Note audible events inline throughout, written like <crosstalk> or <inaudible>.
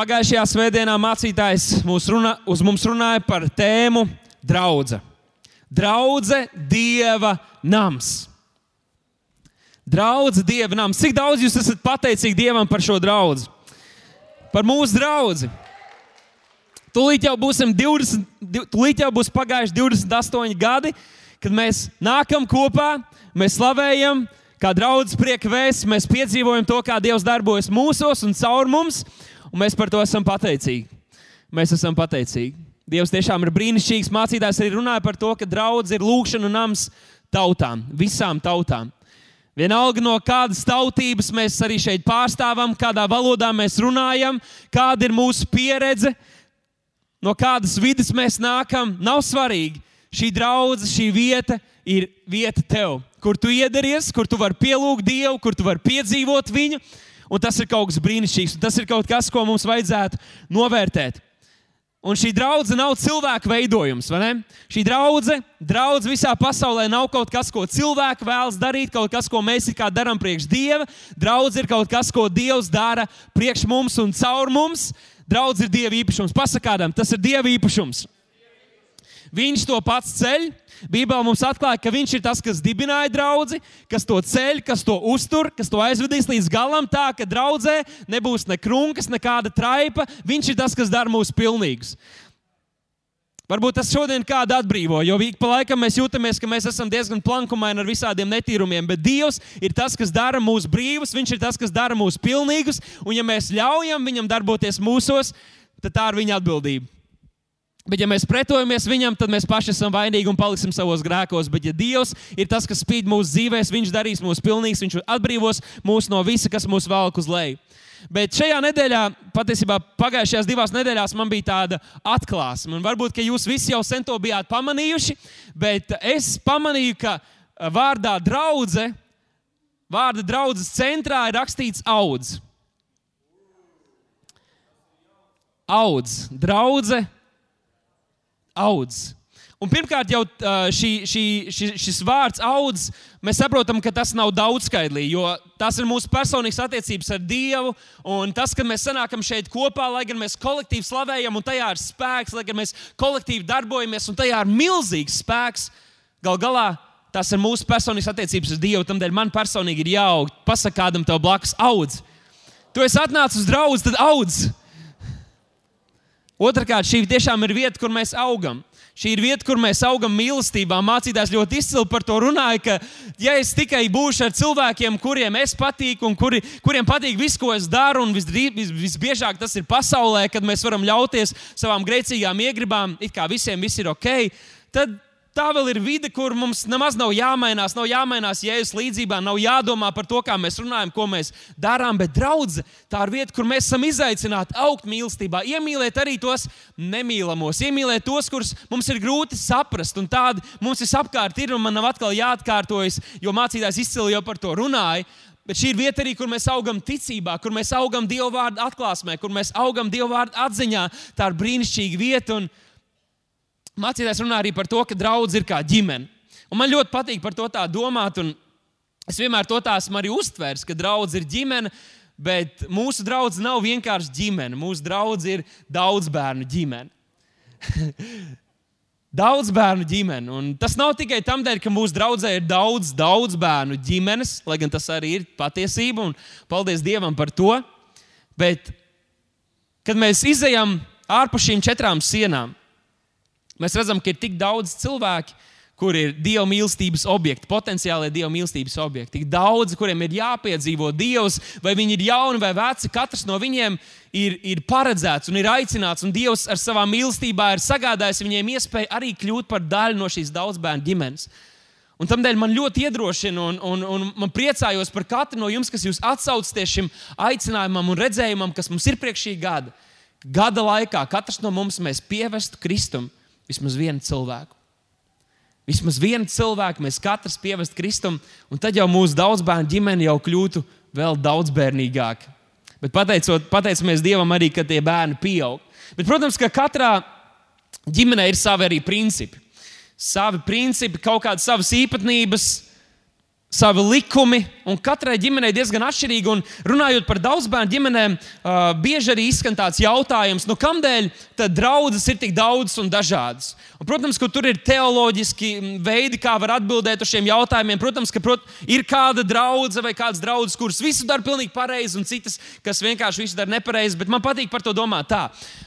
Pagājušajā svētdienā mācītājs mūs runā, uz mums runāja par tēmu draudzene. Draudzene, Dieva nams. Draudzene, Dieva nams. Cik daudz jūs esat pateicīgi Dievam par šo draugu? Par mūsu draugu. Tūlīt jau būsim 20, tūlīt jau būs pagājuši 28 gadi, kad mēs nākam kopā, mēs slavējam, kā draugs prieka vēsts, mēs piedzīvojam to, kā Dievs darbojas mūsos un caur mums, un mēs par to esam pateicīgi. Mēs esam pateicīgi. Dievs tiešām ir brīnišķīgs. Mācītājs arī runāja par to, ka draugs ir lūkšana nams tautām, visām tautām. Vienalga no kādas tautības mēs arī šeit pārstāvam, kādā valodā mēs runājam, kāda ir mūsu pieredze, no kādas vidas mēs nākam, nav svarīgi. Šī draudzene, šī vieta ir vieta tev, kur tu iedaries, kur tu vari pielūgt Dievu, kur tu vari piedzīvot viņu. Un tas ir kaut kas brīnišķīgs, un tas ir kaut kas, ko mums vajadzētu novērtēt. Un šī draudzene nav cilvēku veidojums, vai ne? Šī draudzene, draudz visā pasaulē nav kaut kas, ko cilvēki vēlas darīt, kaut kas, ko mēs kā darām priekš Dieva. Draudz ir kaut kas, ko Dievs dara priekš mums un caur mums. Draudz ir Dieva īpašums. Pasakādam, tas ir Dieva īpašums. Viņš to pats ceļ. Bībelē mums atklāja, ka viņš ir tas, kas dibināja draugu, kas to ceļ, kas to uztur, kas to aizvedīs līdz galam, tā ka draudzē nebūs ne krunkas, nekāda traipa. Viņš ir tas, kas dara mūs pilnīgus. Varbūt tas šodien kādu atbrīvo, jo ik pa laikam mēs jūtamies, ka mēs esam diezgan plankumaini ar visādiem netīrumiem. Bet Dievs ir tas, kas dara mūs brīvus, Viņš ir tas, kas dara mūs pilnīgus. Un, ja mēs ļaujam Viņam darboties mūsos, tad tā ir Viņa atbildība. Bet, ja mēs pretojamies viņam, tad mēs paši esam vainīgi un paliksim savos grēkos. Bet, ja Dievs ir tas, kas spīd mūsu dzīvēm, Viņš darīs mūs pilnīgus, Viņš atbrīvos mūs no visa, kas mūs velk uz leju. Bet šajā nedēļā, patiesībā pagājušajās divās nedēļās, man bija tāda atklāsme. Un varbūt jūs visi jau sen to bijāt pamanījuši, bet es pamanīju, ka vārdā draudzene, vārda draudzes centrā ir rakstīts audz. Audz, draudzene audz. Un pirmkārt, jau šī, šī, šī, šis vārds audz, mēs saprotam, ka tas nav daudzskaidrīgi, jo tas ir mūsu personīgas attiecības ar Dievu. Un tas, ka mēs sanākam šeit kopā, lai gan mēs kolektīvi slavējam, un tajā ir spēks, lai gan mēs kolektīvi darbojamies, un tajā ir milzīgs spēks. Gal galā tas ir mūsu personīgas attiecības ar Dievu. Tādēļ man personīgi ir jāaug. Pasakā kādam tev blakus audz. Tu esi atnācis uz draugu, tad audz. Otrakārt, šī tiešām ir vieta, kur mēs augam. Šī ir vieta, kur mēs augam mīlestībā. Mācītājs ļoti izcili par to runāja, ka, ja es tikai būšu ar cilvēkiem, kuriem es patīku, un kuri, kuriem patīk viss, ko es daru, un visdrīz, vis, visbiežāk tas ir pasaulē, kad mēs varam ļauties savām grēcīgām iegribām, it kā visiem viss ir ok, tad tā vēl ir vide, kur mums nemaz nav jāmainās, nav jāmainās jēzus līdzībā, nav jādomā par to, kā mēs runājam, ko mēs darām. Bet draudzene, tā ir vieta, kur mēs esam izaicināti augt mīlestībā, iemīlēt arī tos nemīlamos, iemīlēt tos, kurus mums ir grūti saprast. Un tādi mums visapkārt ir, un man nav atkal jāatkārtojas, jo mācītājs izcili jau par to runāja. Bet šī ir vieta arī, kur mēs augam ticībā, kur mēs augam Dieva vārdu atklāsmē, kur mēs augam Dieva vārdu atziņā. Tā ir brīnišķīga vieta. Un, mācītājs runā arī par to, ka draugs ir kā ģimene. Un man ļoti patīk par to tā domāt, un es vienmēr to tā esmu arī uztvērs, ka draugs ir ģimene. Bet mūsu draugs nav vienkārši ģimene. Mūsu draugs ir daudz bērnu ģimene. <laughs> daudz bērnu ģimene. Un tas nav tikai tādēļ, ka mūsu draudzē ir daudz, daudz bērnu ģimenes, lai gan tas arī ir patiesība, un paldies Dievam par to. Bet, kad mēs izejam ārpus šīm četrām sienām, Mēs redzam, ka ir tik daudz cilvēku, kur ir dieva mīlestības objekti, potenciāli dieva mīlestības objekti. Tik daudz, kuriem ir jāpiedzīvo Dievs, vai viņi ir jauni vai veci, katrs no viņiem ir, ir paredzēts un ir aicināts, un Dievs ar savām mīlestībām ir sagādājis viņiem iespēju arī kļūt par daļu no šīs daudzbērnu ģimenes. Un tādēļ man ļoti iedrošina, un, un, un man priecājos par katru no jums, kas jūs atsaucaties šim aicinājumam un redzējumam, kas mums ir priekš šī gada. Gada laikā katrs no mums pievestu Kristum vismaz vienu cilvēku. Vismaz vienu cilvēku mēs katrs pievest Kristum, un tad jau mūsu daudzbērnu ģimene jau kļūtu vēl daudzbērnīgāka. Bet pateicot, pateicamies Dievam arī, ka tie bērni pieaug. Bet, protams, ka katrā ģimenē ir savi arī principi. Savi principi, kaut kādas savas īpatnības, savi likumi, un katrai ģimenei diezgan atšķirīgi. Un runājot par daudzbērnu ģimenēm, uh, bieži arī izskan tāds jautājums, nu, kādēļ draudzes ir tik daudzas un dažādas. Un, protams, ka tur ir teoloģiski veidi, kā var atbildēt uz šiem jautājumiem. Protams, ka prot, ir kāda draudzene vai kāds draugs, kuras visu dara pilnīgi pareizi, un citas, kas vienkārši visu dara nepareizi. Bet man patīk par to domāt tā.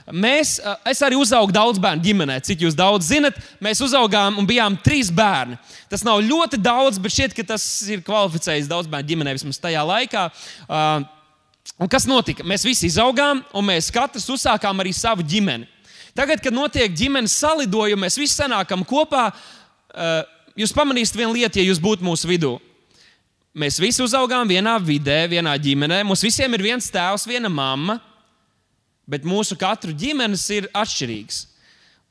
Mēs, es arī uzaugu daudz bērnu ģimenē, cik jūs daudz zinat. Mēs uzaugām un bijām trīs bērni. Tas nav ļoti daudz, bet šķiet, ka tas ir kvalificējis daudz bērnu ģimenē vismaz tajā laikā. Uh, un kas notika? Mēs visi izaugām, un mēs katrs uzsākām arī savu ģimeni. Tagad, kad notiek ģimenes salidojumi, mēs visi sanākam kopā. Eh, jūs pamanīsiet vienu lietu, ja jūs būtu mūsu vidū. Mēs visi uzaugām vienā vidē, vienā ģimenē. Mums visiem ir viens tēvs, viena mamma, bet mūsu katru ģimenes ir atšķirīgs.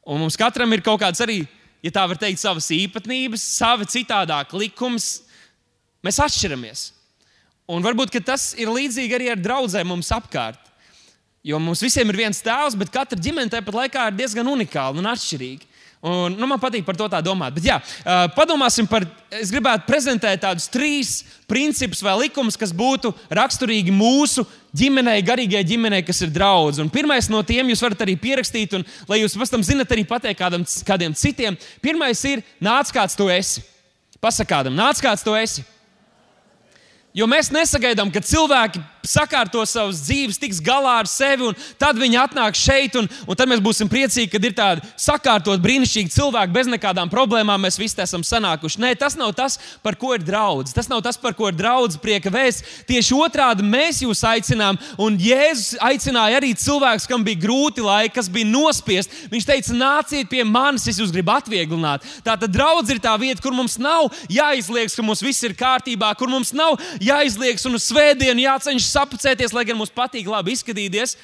Un mums katram ir kaut kāds arī, ja tā var teikt, savas īpatnības, savi citādāk likums. Mēs atšķiramies. Un varbūt tas ir līdzīgi arī ar draugiem mums apkārt. Jo mums visiem ir viens tēvs, bet katra ģimene tāpat laikā ir diezgan unikāla un atšķirīga. Un, nu, man patīk par to tā domāt. Bet, jā, padomāsim par, es gribētu prezentēt tādus trīs principus vai likumus, kas būtu raksturīgi mūsu ģimenei, garīgajai ģimenei, kas ir draugs. Un pirmais no tiem jūs varat arī pierakstīt, un lai jūs pēc tam zinat, arī pateikt kādam, kādiem citiem. Pirmais ir nāc kāds tu esi. Pasakādam, nāc kāds tu esi. Jo mēs nesagaidām, ka cilvēki sakārto savas dzīves, tiks galā ar sevi, un tad viņi atnāk šeit, un, un tad mēs būsim priecīgi, kad ir tādi sakārtot, brīnišķīgi cilvēki bez nekādām problēmām. Mēs visi esam sanākuši. Nē, tas nav tas, par ko ir draudz. Tas nav tas, par ko ir draudz prieka vēsts. Tieši otrādi mēs jūs aicinām, un Jēzus aicināja arī cilvēkus, kam bija grūti laiki, kas bija nospiest. Viņš teica, nāciet pie manis, es jūs gribu atvieglināt. Tā tad draudz ir tā vieta, kur mums nav jāizliekas, ka mums viss ir kārtībā, kur mums nav jāizliekas un uz svētdienu jācenšas sapucēties, lai gan mums patīk labi izskatīties.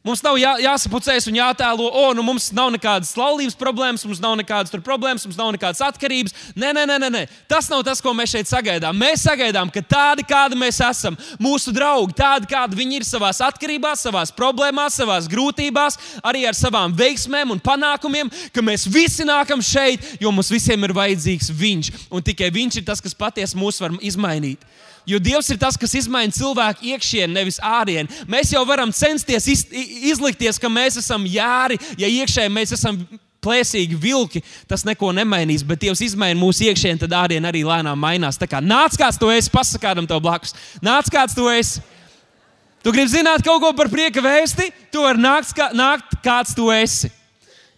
Mums nav jā, jāsapucējas un jātēlo, o, nu mums nav nekādas laulības problēmas, mums nav nekādas problēmas, mums nav nekādas atkarības. Nē, nē, nē, nē, tas nav tas, ko mēs šeit sagaidām. Mēs sagaidām, ka tādi, kādi mēs esam, mūsu draugi, tādi, kādi viņi ir savā atkarībās, savā problēmās, savā grūtībās, arī ar savām veiksmēm un panākumiem, ka mēs visi nākam šeit, jo mums visiem ir vajadzīgs Viņš. Un tikai Viņš ir tas, kas patiesi mūs var izmainīt. Jo Dievs ir tas, kas izmaina cilvēku iekšieni, nevis ārienu. Mēs jau varam censties iz, izlikties, ka mēs esam jāri, ja iekšēji mēs esam plēsīgi vilki, tas neko nemainīs. Bet Dievs izmaina mūsu iekšieni, tad ārienu arī lēnām mainās. Tā kā nāc kāds to esi, pasakādam tev blakus. Nāc kāds to esi. Tu gribi zināt kaut ko par prieka vēsti, tu vari nākt, kā, nākt kāds tu esi.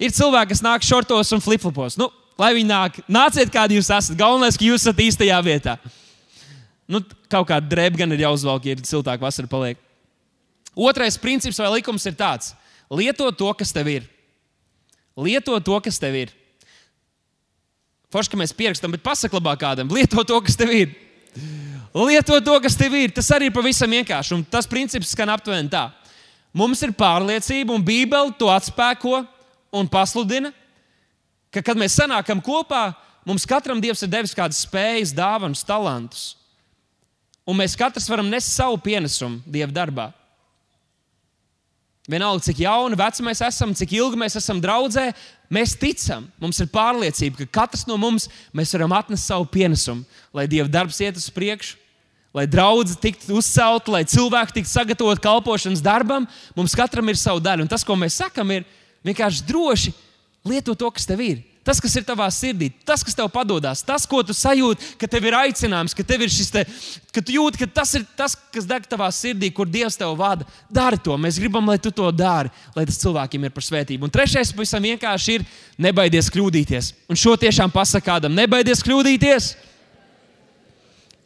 Ir cilvēki, kas nāk šortos un flipflopos. Nu, lai viņi nāk, nāciet, kādi jūs esat. Galvenais, ka jūs esat īstajā vietā. Nu, kaut kāda drēbe gan ir jāuzvelk, ja ir siltāk vasara paliek. Otrais princips vai likums ir tāds: lieto to, kas tev ir. Lieto to, kas tev ir. Forši, ka mēs pierakstam, bet pasaklabā kādam, <laughs> lieto to, kas tev ir. Lieto to, kas tev ir. Tas arī ir pavisam vienkārši. Un tas princips skan aptuveni tā. Mums ir pārliecība, un Bībele to atspēko un pasludina, ka, kad mēs sanākam kopā, mums katram Dievs ir devis kādas spējas, dāvanas, talantus. Un mēs katrs varam nest savu pienesumu Dieva darbā. Vienalga, cik jauni, veci mēs esam, cik ilgi mēs esam draudzē, mēs ticam, mums ir pārliecība, ka katrs no mums varam atnest savu pienesumu, lai Dieva darbs iet uz priekšu, lai draudzene tiktu uzcelta, lai cilvēki tiktu sagatavoti kalpošanas darbam. Mums katram ir sava daļa, un tas, ko mēs sakam, ir vienkārši droši lietot to, kas tev ir tas, kas ir tavā sirdī, tas, kas tev padodas, tas, ko tu sajūti, ka tev ir aicinājums, ka tev ir šis, te, ka tu jūti, ka tas ir tas, kas deg tavā sirdī, kur Dievs tev vada. Dari to, mēs gribam, lai tu to dari, lai tas cilvēkiem ir par svētību. Un trešais pavisam vienkārši ir nebaidies kļūdīties. Un šo tiešām pasakādam, nebaidies kļūdīties.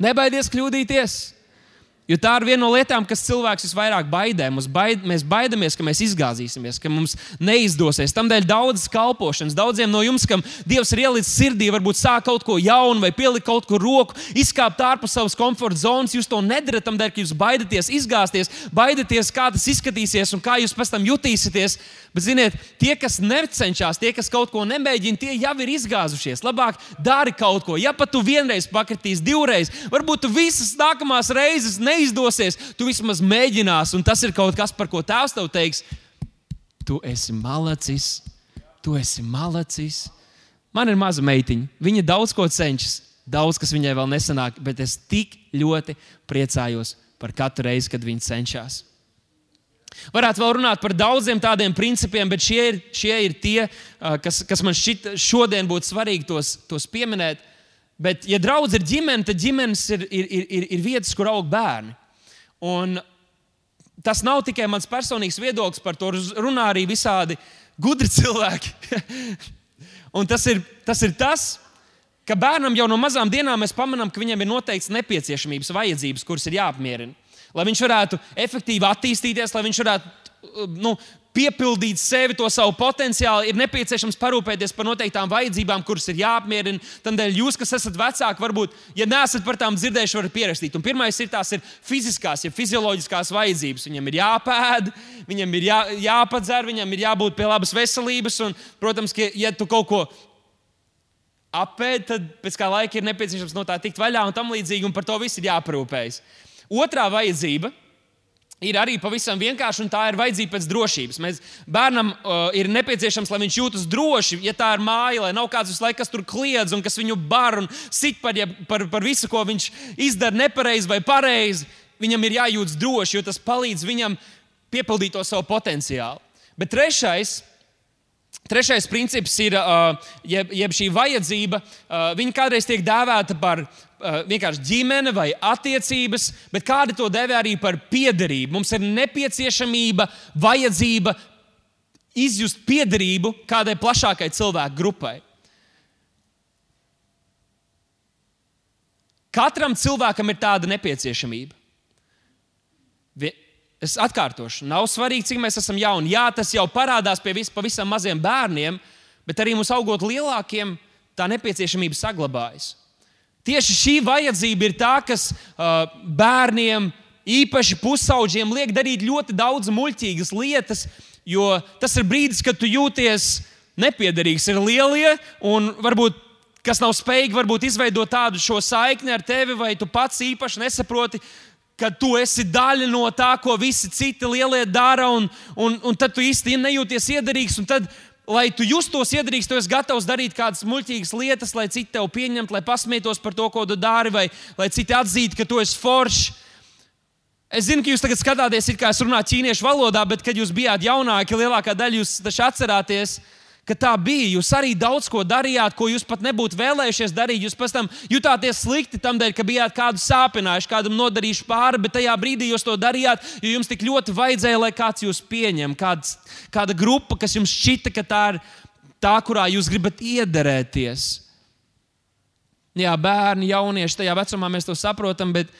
Nebaidies kļūdīties. Jo tā ir viena no lietām, kas cilvēks visvairāk baidē. Baid, mēs baidamies, ka mēs izgāzīsimies, ka mums neizdosies. Tādēļ daudzas kalpošanas, daudziem no jums, kam Dievs ir ielicis sirdī, varbūt sāk kaut ko jaunu vai pielikt kaut kur roku, izkāpt ārpus savas komforta zonas. Jūs to nedarat, tādēļ, ka jūs baidaties izgāzties, baidaties, kā tas izskatīsies un kā jūs pēc tam jutīsieties. Bet, ziniet, tie, kas necenšas, tie, kas kaut ko nemēģina, tie jau ir izgāzušies. Labāk dari kaut ko. Ja pat tu vienreiz pakritīsi, divreiz, varbūt tu visas nākamās reizes neizdosies, tu vismaz mēģināsi. Un tas ir kaut kas, par ko tēvs tev teiks. Tu esi malacis, tu esi malacis. Man ir maza meitiņa. Viņa daudz ko cenšas. daudz kas viņai vēl nesanāk, bet es tik ļoti priecājos par katru reizi, kad viņa cenšas. Varētu vēl runāt par daudziem tādiem principiem, bet šie ir, šie ir tie, kas, kas man šķiet, šodien būtu svarīgi tos, tos pieminēt. Bet, ja draudz ir ģimene, tad ģimenes ir, ir, ir, ir vietas, kur aug bērni. Un tas nav tikai mans personīgs viedoklis, par to runā arī visādi gudri <laughs> cilvēki. Un tas ir, tas ir tas, ka bērnam jau no mazām dienām mēs pamanām, ka viņam ir noteikts nepieciešamības, vajadzības, kuras ir jāapmierina lai viņš varētu efektīvi attīstīties, lai viņš varētu nu, piepildīt sevi, to savu potenciālu, ir nepieciešams parūpēties par noteiktām vajadzībām, kuras ir jāapmierina. Tādēļ jūs, kas esat vecāki, varbūt, ja neesat par tām dzirdējuši, varat pierakstīt. Pirmais ir tās ir fiziskās, ja fizioloģiskās vajadzības. Viņam ir jāpēd, viņam ir jā, jāpadzer, viņam ir jābūt pie labas veselības. Un, protams, ka, ja tu kaut ko apēdi, tad pēc kā laika ir nepieciešams no tā tikt vaļā un tam līdzīgi, un par to viss ir jāparūpējas. Otrā vajadzība ir arī pavisam vienkārša, un tā ir vajadzība pēc drošības. Mēs, bērnam uh, ir nepieciešams, lai viņš jūtas droši, ja tā ir māja, lai nav kāds visu laiku, kas tur kliedz un kas viņu bar un sit par, ja, par, par visu, ko viņš izdara nepareizi vai pareizi. Viņam ir jājūtas droši, jo tas palīdz viņam piepildīt to savu potenciālu. Bet trešais, trešais princips ir, uh, jeb, jeb šī vajadzība, uh, viņa kādreiz tiek dēvēta par uh, vienkārši ģimene vai attiecības, bet kādi to dēvē arī par piederību. Mums ir nepieciešamība, vajadzība izjust piederību kādai plašākai cilvēku grupai. Katram cilvēkam ir tāda nepieciešamība. Es atkārtošu, nav svarīgi, cik mēs esam jauni. Jā, tas jau parādās pie vis, pavisam maziem bērniem, bet arī mums augot lielākiem, tā nepieciešamība saglabājas. Tieši šī vajadzība ir tā, kas uh, bērniem, īpaši pusaudžiem, liek darīt ļoti daudz muļķīgas lietas, jo tas ir brīdis, kad tu jūties nepiederīgs. Ir lielie un varbūt kas nav spējīgi varbūt, izveidot tādu saikni ar tevi, vai tu pats īpaši nesaproti, ka tu esi daļa no tā, ko visi citi lielie dara, un, un, un tad tu īsti nejūties iederīgs. Tad lai tu justos iedrīkst, tu esi gatavs darīt kādas muļķīgas lietas, lai citi tevi pieņemtu, lai pasmietos par to, ko tu dari, vai lai citi atzītu, ka tu esi foršs. Es zinu, ka jūs tagad skatāties, kā es runāju ķīniešu valodā, bet, kad jūs bijāt jaunāki, lielākā daļa jūs taču atcerāties, ka tā bija. Jūs arī daudz ko darījāt, ko jūs pat nebūtu vēlējušies darīt. Jūs pēc tam jutāties slikti tam dēļ, ka bijāt kādu sāpinājuši, kādam nodarījuši pāri, bet tajā brīdī jūs to darījāt, jo jums tik ļoti vajadzēja, lai kāds jūs pieņem, kāds, kāda grupa, kas jums šķita, ka tā ir tā, kurā jūs gribat iederēties. Jā, bērni, jaunieši, tajā vecumā mēs to saprotam, bet,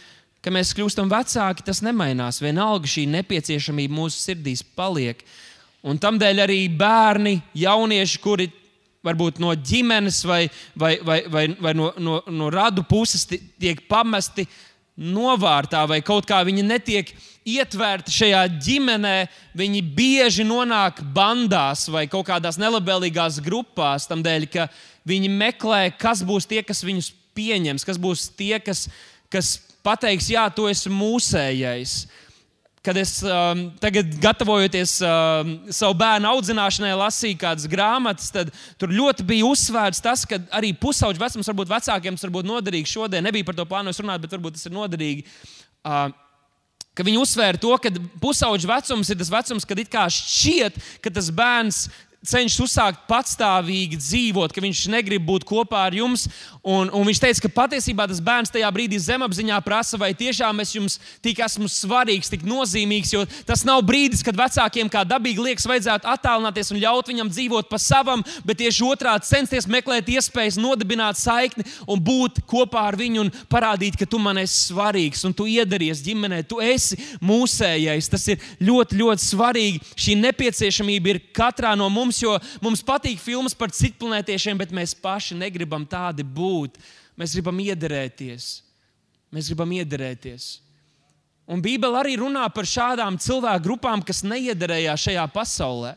kad mēs kļūstam vecāki, tas nemainās. Vienalga šī nepieciešamība mūsu sirdīs paliek. Un tamdēļ arī bērni, jaunieši, kuri varbūt no ģimenes vai, vai, vai, vai, vai no, no, no radu puses tiek pamesti novārtā, vai kaut kā viņi netiek ietverti šajā ģimenē, viņi bieži nonāk bandās vai kaut kādās nelabvēlīgās grupās, tādēļ, ka viņi meklē, kas būs tie, kas viņus pieņems, kas būs tie, kas, kas pateiks, jā, tu esi mūsējais kad es um, tagad, gatavojoties um, savu bērnu audzināšanai, lasīju kādas grāmatas, tad tur ļoti bija uzsvērts tas, ka arī pusauģis vecums varbūt vecākiem tas var būt noderīgi šodien. Nebija par to plānojis runāt, bet varbūt tas ir noderīgi. Uh, viņi uzsvēra to, ka pusauģa vecums ir tas vecums, kad it kā šķiet, ka tas bērns cenšas uzsākt patstāvīgi dzīvot, ka viņš negrib būt kopā ar jums. Un, un viņš teica, ka patiesībā tas bērns tajā brīdī zemapziņā prasa, vai tiešām es jums tik esmu svarīgs, tik nozīmīgs. Jo tas nav brīdis, kad vecākiem kā dabīgi liekas, vajadzētu attālināties un ļaut viņam dzīvot pa savam, bet tieši otrādi censties meklēt iespējas nodibināt saikni un būt kopā ar viņu un parādīt, ka tu man esi svarīgs un tu iedaries ģimenē, tu esi mūsējais. Tas ir ļoti, ļoti svarīgi. Šī nepieciešamība ir katrā no mums mums, jo mums patīk filmas par citplanētiešiem, bet mēs paši negribam tādi būt. Mēs gribam iederēties. Mēs gribam iederēties. Un Bībele arī runā par šādām cilvēku grupām, kas neiederējās šajā pasaulē.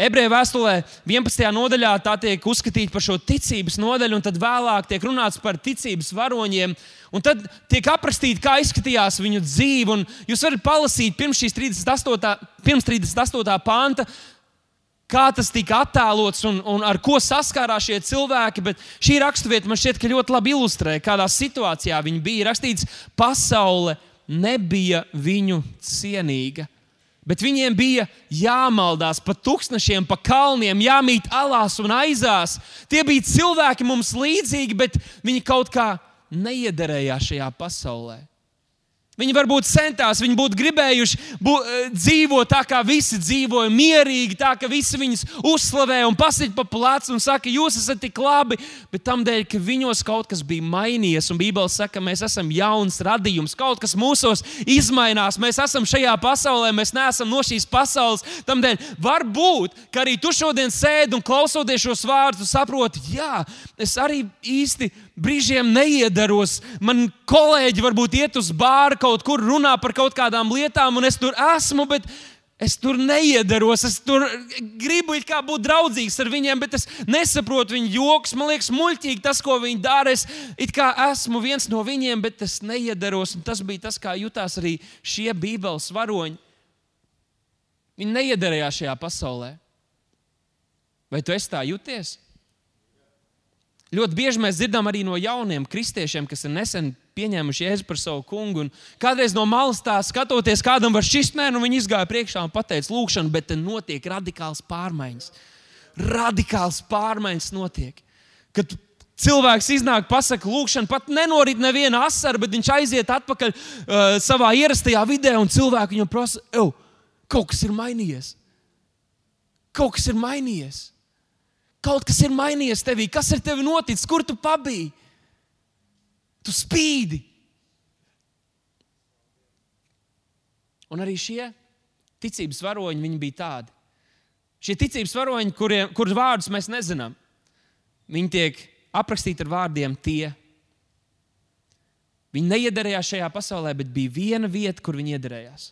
Ebreju vēstulē 11. nodaļā tā tiek uzskatīta par šo ticības nodaļu, un tad vēlāk tiek runāts par ticības varoņiem. Tad tiek aprakstīts, kā izskatījās viņu dzīve. Jūs varat palasīt pirms šīs 38. Pirms 38. panta, kā tas tika attēlots un, un ar ko saskārās šie cilvēki. Bet šī raksturvieta man šķiet, ka ļoti labi ilustrē, kādā situācijā viņi bija. Rakstīts, pasaule nebija viņu cienīga. Bet viņiem bija jāmaldās pa tūkstošiem, pa kalniem, jāmīt alās un aizās. Tie bija cilvēki mums līdzīgi, bet viņi kaut kā neiederējās šajā pasaulē. Viņi varbūt centās, viņi būtu gribējuši bū, eh, dzīvot tā, kā visi dzīvoja, mierīgi, tā ka visi viņus uzslavē un pasīt pa plecu un saka, jūs esat tik labi, bet tam dēļ, ka viņos kaut kas bija mainījies, un Bībele saka, mēs esam jauns radījums, kaut kas mūsos izmainās, mēs esam šajā pasaulē, mēs neesam no šīs pasaules. Tam dēļ var būt, ka arī tu šodien sēdi un klausoties šos vārdus, saproti, jā, es arī īsti brīžiem neiedaros. Man kolēģi varbūt iet uz bāru, kaut kur runā par kaut kādām lietām, un es tur esmu, es tur neiedaros. Es tur gribu būt draudzīgs ar viņiem, bet es nesaprotu viņu joks. Man liekas, muļķīgi tas, ko viņi dara. Es esmu viens no viņiem, bet es neiedaros. Un tas bija tas, kā jutās arī šie Bībeles varoņi. Viņi neiedarījās šajā pasaulē. Vai tu esi tā jūties? Ļoti bieži mēs dzirdam arī no jauniem kristiešiem, kas ir nesen pieņēmuši jēzu par savu kungu. Un kādreiz no malas tā skatoties, kādam var šis mērķis, un viņi izgāja priekšā un teica, lūkšana, bet te notiek radikāls pārmaiņas. Radikāls pārmaiņas notiek. Kad cilvēks iznāk, pasakā, lūkšana, pat nenorit neviena asara, bet viņš aiziet atpakaļ uh, savā ierastajā vidē, un cilvēki viņam prasa, kaut kas ir mainījies. Kaut kas ir mainījies. Kaut kas ir mainījies tevī, kas ar tevi noticis, kur tu pabiji? Tu spīdi. Un arī šie ticības varoņi bija tādi. Šie ticības varoņi, kuriem, kurus vārdus mēs nezinām, viņi tiek aprakstīti ar vārdiem tie. Viņi neiedarījās šajā pasaulē, bet bija viena vieta, kur viņi iedarījās.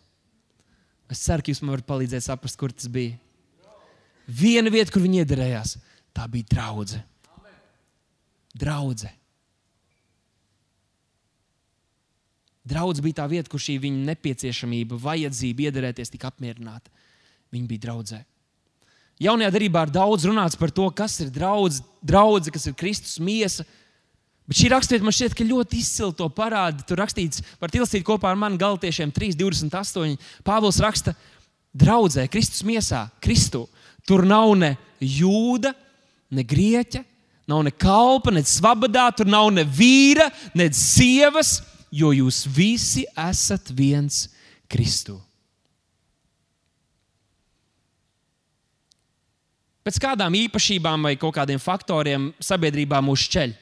Es ceru, ka jūs man varat palīdzēt saprast, kur tas bija. Viena vieta, kur viņi iedarījās. Tā bija draudzene. Draudzene. Draudz bija tā vieta, kur šī viņa nepieciešamība, vajadzība iederēties tika apmierināta. Viņa bija draudzē. Jaunajā darbā ir daudz runāts par to, kas ir draudz, draudze, kas ir Kristus miesa. Bet šī raksturvieta man šķiet, ka ļoti izcili to parāda. Tur rakstīts, var tilstīt kopā ar mani galotiešiem 3,28. Pāvils raksta, draudzē, Kristus miesā, Kristu. Tur nav ne jūda, ne grieķa, nav ne kalpa, ne svabadā, tur nav ne vīra, ne sievas, jo jūs visi esat viens Kristu. Pēc kādām īpašībām vai kaut kādiem faktoriem sabiedrībā mūs šķeļ?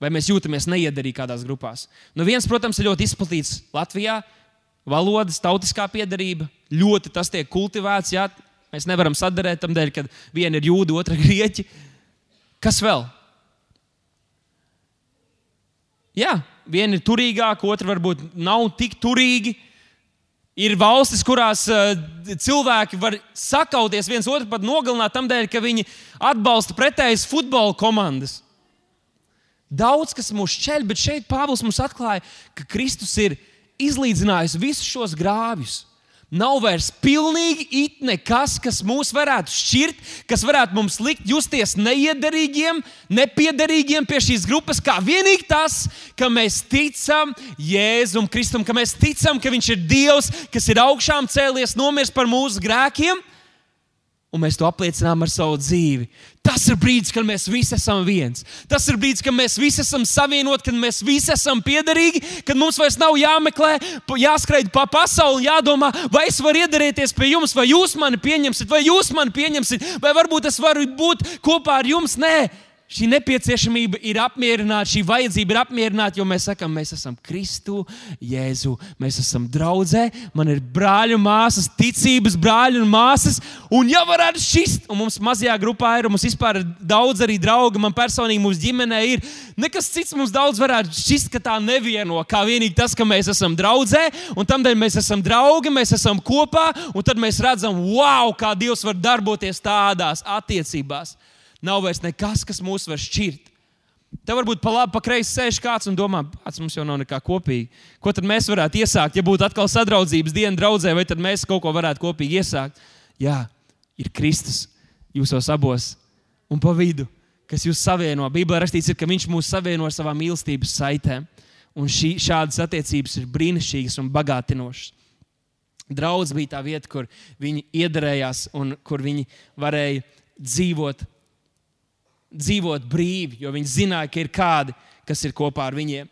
Vai mēs jūtamies neiederīgi kādās grupās? Nu, viens, protams, ir ļoti izplatīts Latvijā. Valodas, tautiskā piedarība, ļoti tas tiek kultivēts. Jā, Mēs nevaram sadarīt tam dēļ, ka viena ir jūda, otra <laughs> grieķi. Kas vēl? Jā, viena ir turīgāka, otra varbūt nav tik turīga. Ir valstis, kurās uh, cilvēki var sakauties viens otru, pat nogalināt tam dēļ, ka viņi atbalsta pretējas futbola komandas. Daudz kas mūs šķēl, bet šeit Pāvils mums atklāja, ka Kristus ir izlīdzinājis visus šos grāvjus. Nav vairs pilnīgi it nekas, kas mūs varētu šķirt, kas varētu mums likt justies neiederīgiem, nepiederīgiem pie šīs grupas, kā vienīgi tas, ka mēs ticam Jēzum Kristum, ka mēs ticam, ka Viņš ir Dievs, kas ir augšām cēlies, nomiris par mūsu grēkiem un mēs to apliecinām ar savu dzīvi. Tas ir brīdis, kad mēs visi esam viens. Tas ir brīdis, kad mēs visi esam savienoti, kad mēs visi esam piederīgi, kad mums vairs nav jāmeklē, jāskraid pa pasauli, jādomā, vai es varu iedarēties pie jums, vai jūs mani pieņemsiet, vai jūs mani pieņemsiet, vai varbūt es varu būt kopā ar jums. Nē, Šī nepieciešamība ir apmierināta, šī vajadzība ir apmierināta, jo mēs sakām, mēs esam Kristu, Jēzu, mēs esam draugi, man ir brāļi un māsas, ticības brāļi un māsas. Un, ja varētu šis, un mums mazajā grupā ir, un mums vispār ir daudz arī draugi, man personīgi, mūsu ģimenē ir, nekas cits mums daudz varētu šķist, ka tā nevieno, kā vienīgi tas, ka mēs esam draugi, un tam dēļ mēs esam draugi, mēs esam kopā, un tad mēs redzam, wow, kā Dievs var darboties tādās attiecībās. Nav vairs nekas, kas mūs var šķirt. Te varbūt pa labi, pa kreisi sēž kāds un domā, pats mums jau nav nekā kopīga. Ko tad mēs varētu iesākt, ja būtu atkal sadraudzības diena draudzē, vai tad mēs kaut ko varētu kopīgi iesākt? Jā, ir Kristus, jūsos abos un pa vidu, kas jūs savieno. Bībelē rakstīts, ir, ka viņš mūs savieno ar savām mīlestības saitēm. Un šī, šādas attiecības ir brīnišķīgas un bagātinošas. Draudz bija tā vieta, kur viņi iedarējās un kur viņi varēja dzīvot, dzīvot brīvi, jo viņi zināja, ka ir kādi, kas ir kopā ar viņiem.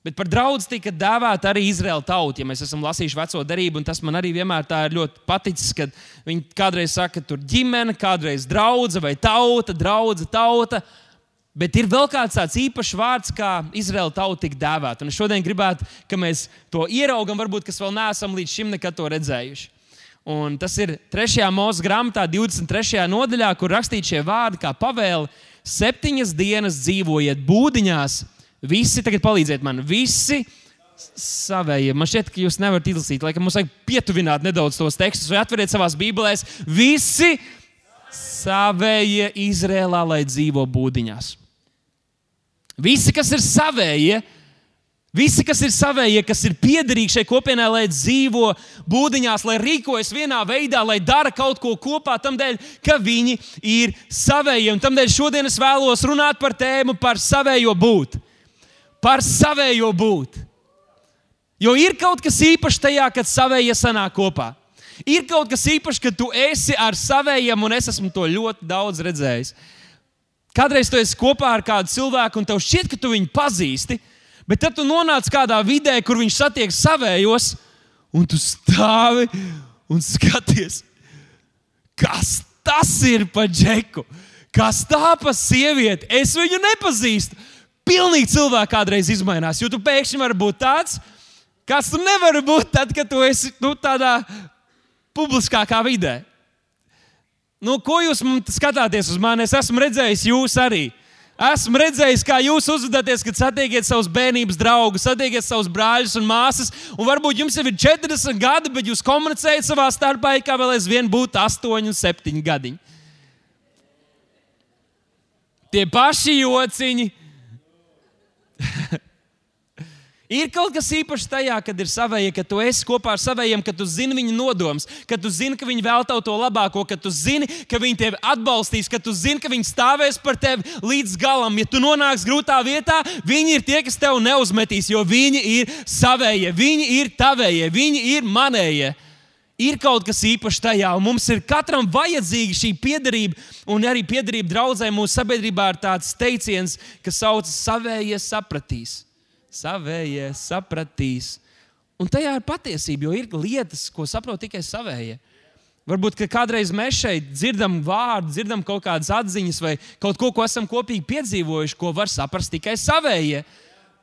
Bet par draugu tika dēvēta arī Izraēla tauta. Ja mēs esam lasījuši veco darību, un tas man arī vienmēr ir ļoti paticis, kad viņi kādreiz saka, ka tur ģimene, kādreiz draudzene vai tauta, draudzene, tauta. Bet ir vēl kāds tāds īpašs vārds, kā Izraēla tauta tika dēvēta. Un es šodien gribētu, ka mēs to ieraugam, varbūt kas vēl neesam līdz šim nekad to redzējuši. Un tas ir 3. mūža grāmatā, 23. nodaļā, kur rakstīts šie vārdi, kā pavēle. Septiņas dienas dzīvojiet būdiņās, Visi tagad palīdziet man. Visi savējie. Man šķiet, ka jūs nevarat izlasīt. Laikam mums vajag pietuvināt nedaudz tos tekstus, vai atveriet savās bībelēs. Visi savējie Izrēlā, lai dzīvo būdiņās. Visi, kas ir savējie, Visi, kas ir savējie, kas ir piederīgi šai kopienai, lai dzīvo būdiņās, lai rīkojas vienā veidā, lai dara kaut ko kopā, tam dēļ, ka viņi ir savējie. Un tam dēļ šodien es vēlos runāt par tēmu par savējo būt par savējo būt. Jo ir kaut kas īpašs tajā, kad savējie sanāk kopā. Ir kaut kas īpašs, ka tu esi ar savējiem, un es esmu to ļoti daudz redzējis. Kādreiz tu esi kopā ar kādu cilvēku, un tev šķiet, ka tu viņu pazīsti, bet tad tu nonāc kādā vidē, kur viņš satiek savējos, un tu stāvi un skaties, kas tas ir pa džeku, kas tā pa sievieti. Es viņu nepazīstu pilnīgi cilvēki kādreiz izmainās. Jo tu pēkšņi vari būt tāds, kas tu nevari būt tad, kad tu esi nu, tādā publiskākā vidē. Nu, ko jūs skatāties uz mani? Es esmu redzējis jūs arī. Esmu redzējis, kā jūs uzvedaties, kad satiekat savus bērnības draugus, satiekat savus brāļus un māsas. Un varbūt jums jau ir 40 gadi, bet jūs komunicējat savā starpā, kā vēl aizvien būtu 8 un 7 gadi. Tie paši jociņi, <laughs> Ir kaut kas īpašs tajā, kad ir savējie, ka tu esi kopā ar savējiem, ka tu zini viņu nodomus, ka tu zini, ka viņi vēl tev to labāko, ka tu zini, ka viņi tevi atbalstīs, ka tu zini, ka viņi stāvēs par tevi līdz galam. Ja tu nonāksi grūtā vietā, viņi ir tie, kas tev neuzmetīs, jo viņi ir savējie, viņi ir tavējie, viņi ir manējie. Ir kaut kas īpašs tajā, un mums ir katram vajadzīga šī piederība, un arī piederība draudzē mūsu sabiedrībā ir tāds teiciens, kas saucas savējie sapratīs savējie sapratīs. Un tajā ir patiesība, jo ir lietas, ko saprot tikai savējie. Varbūt kādreiz mēs šeit dzirdam vārdu, dzirdam kaut kādas atziņas vai kaut ko, ko esam kopīgi piedzīvojuši, ko var saprast tikai savējie.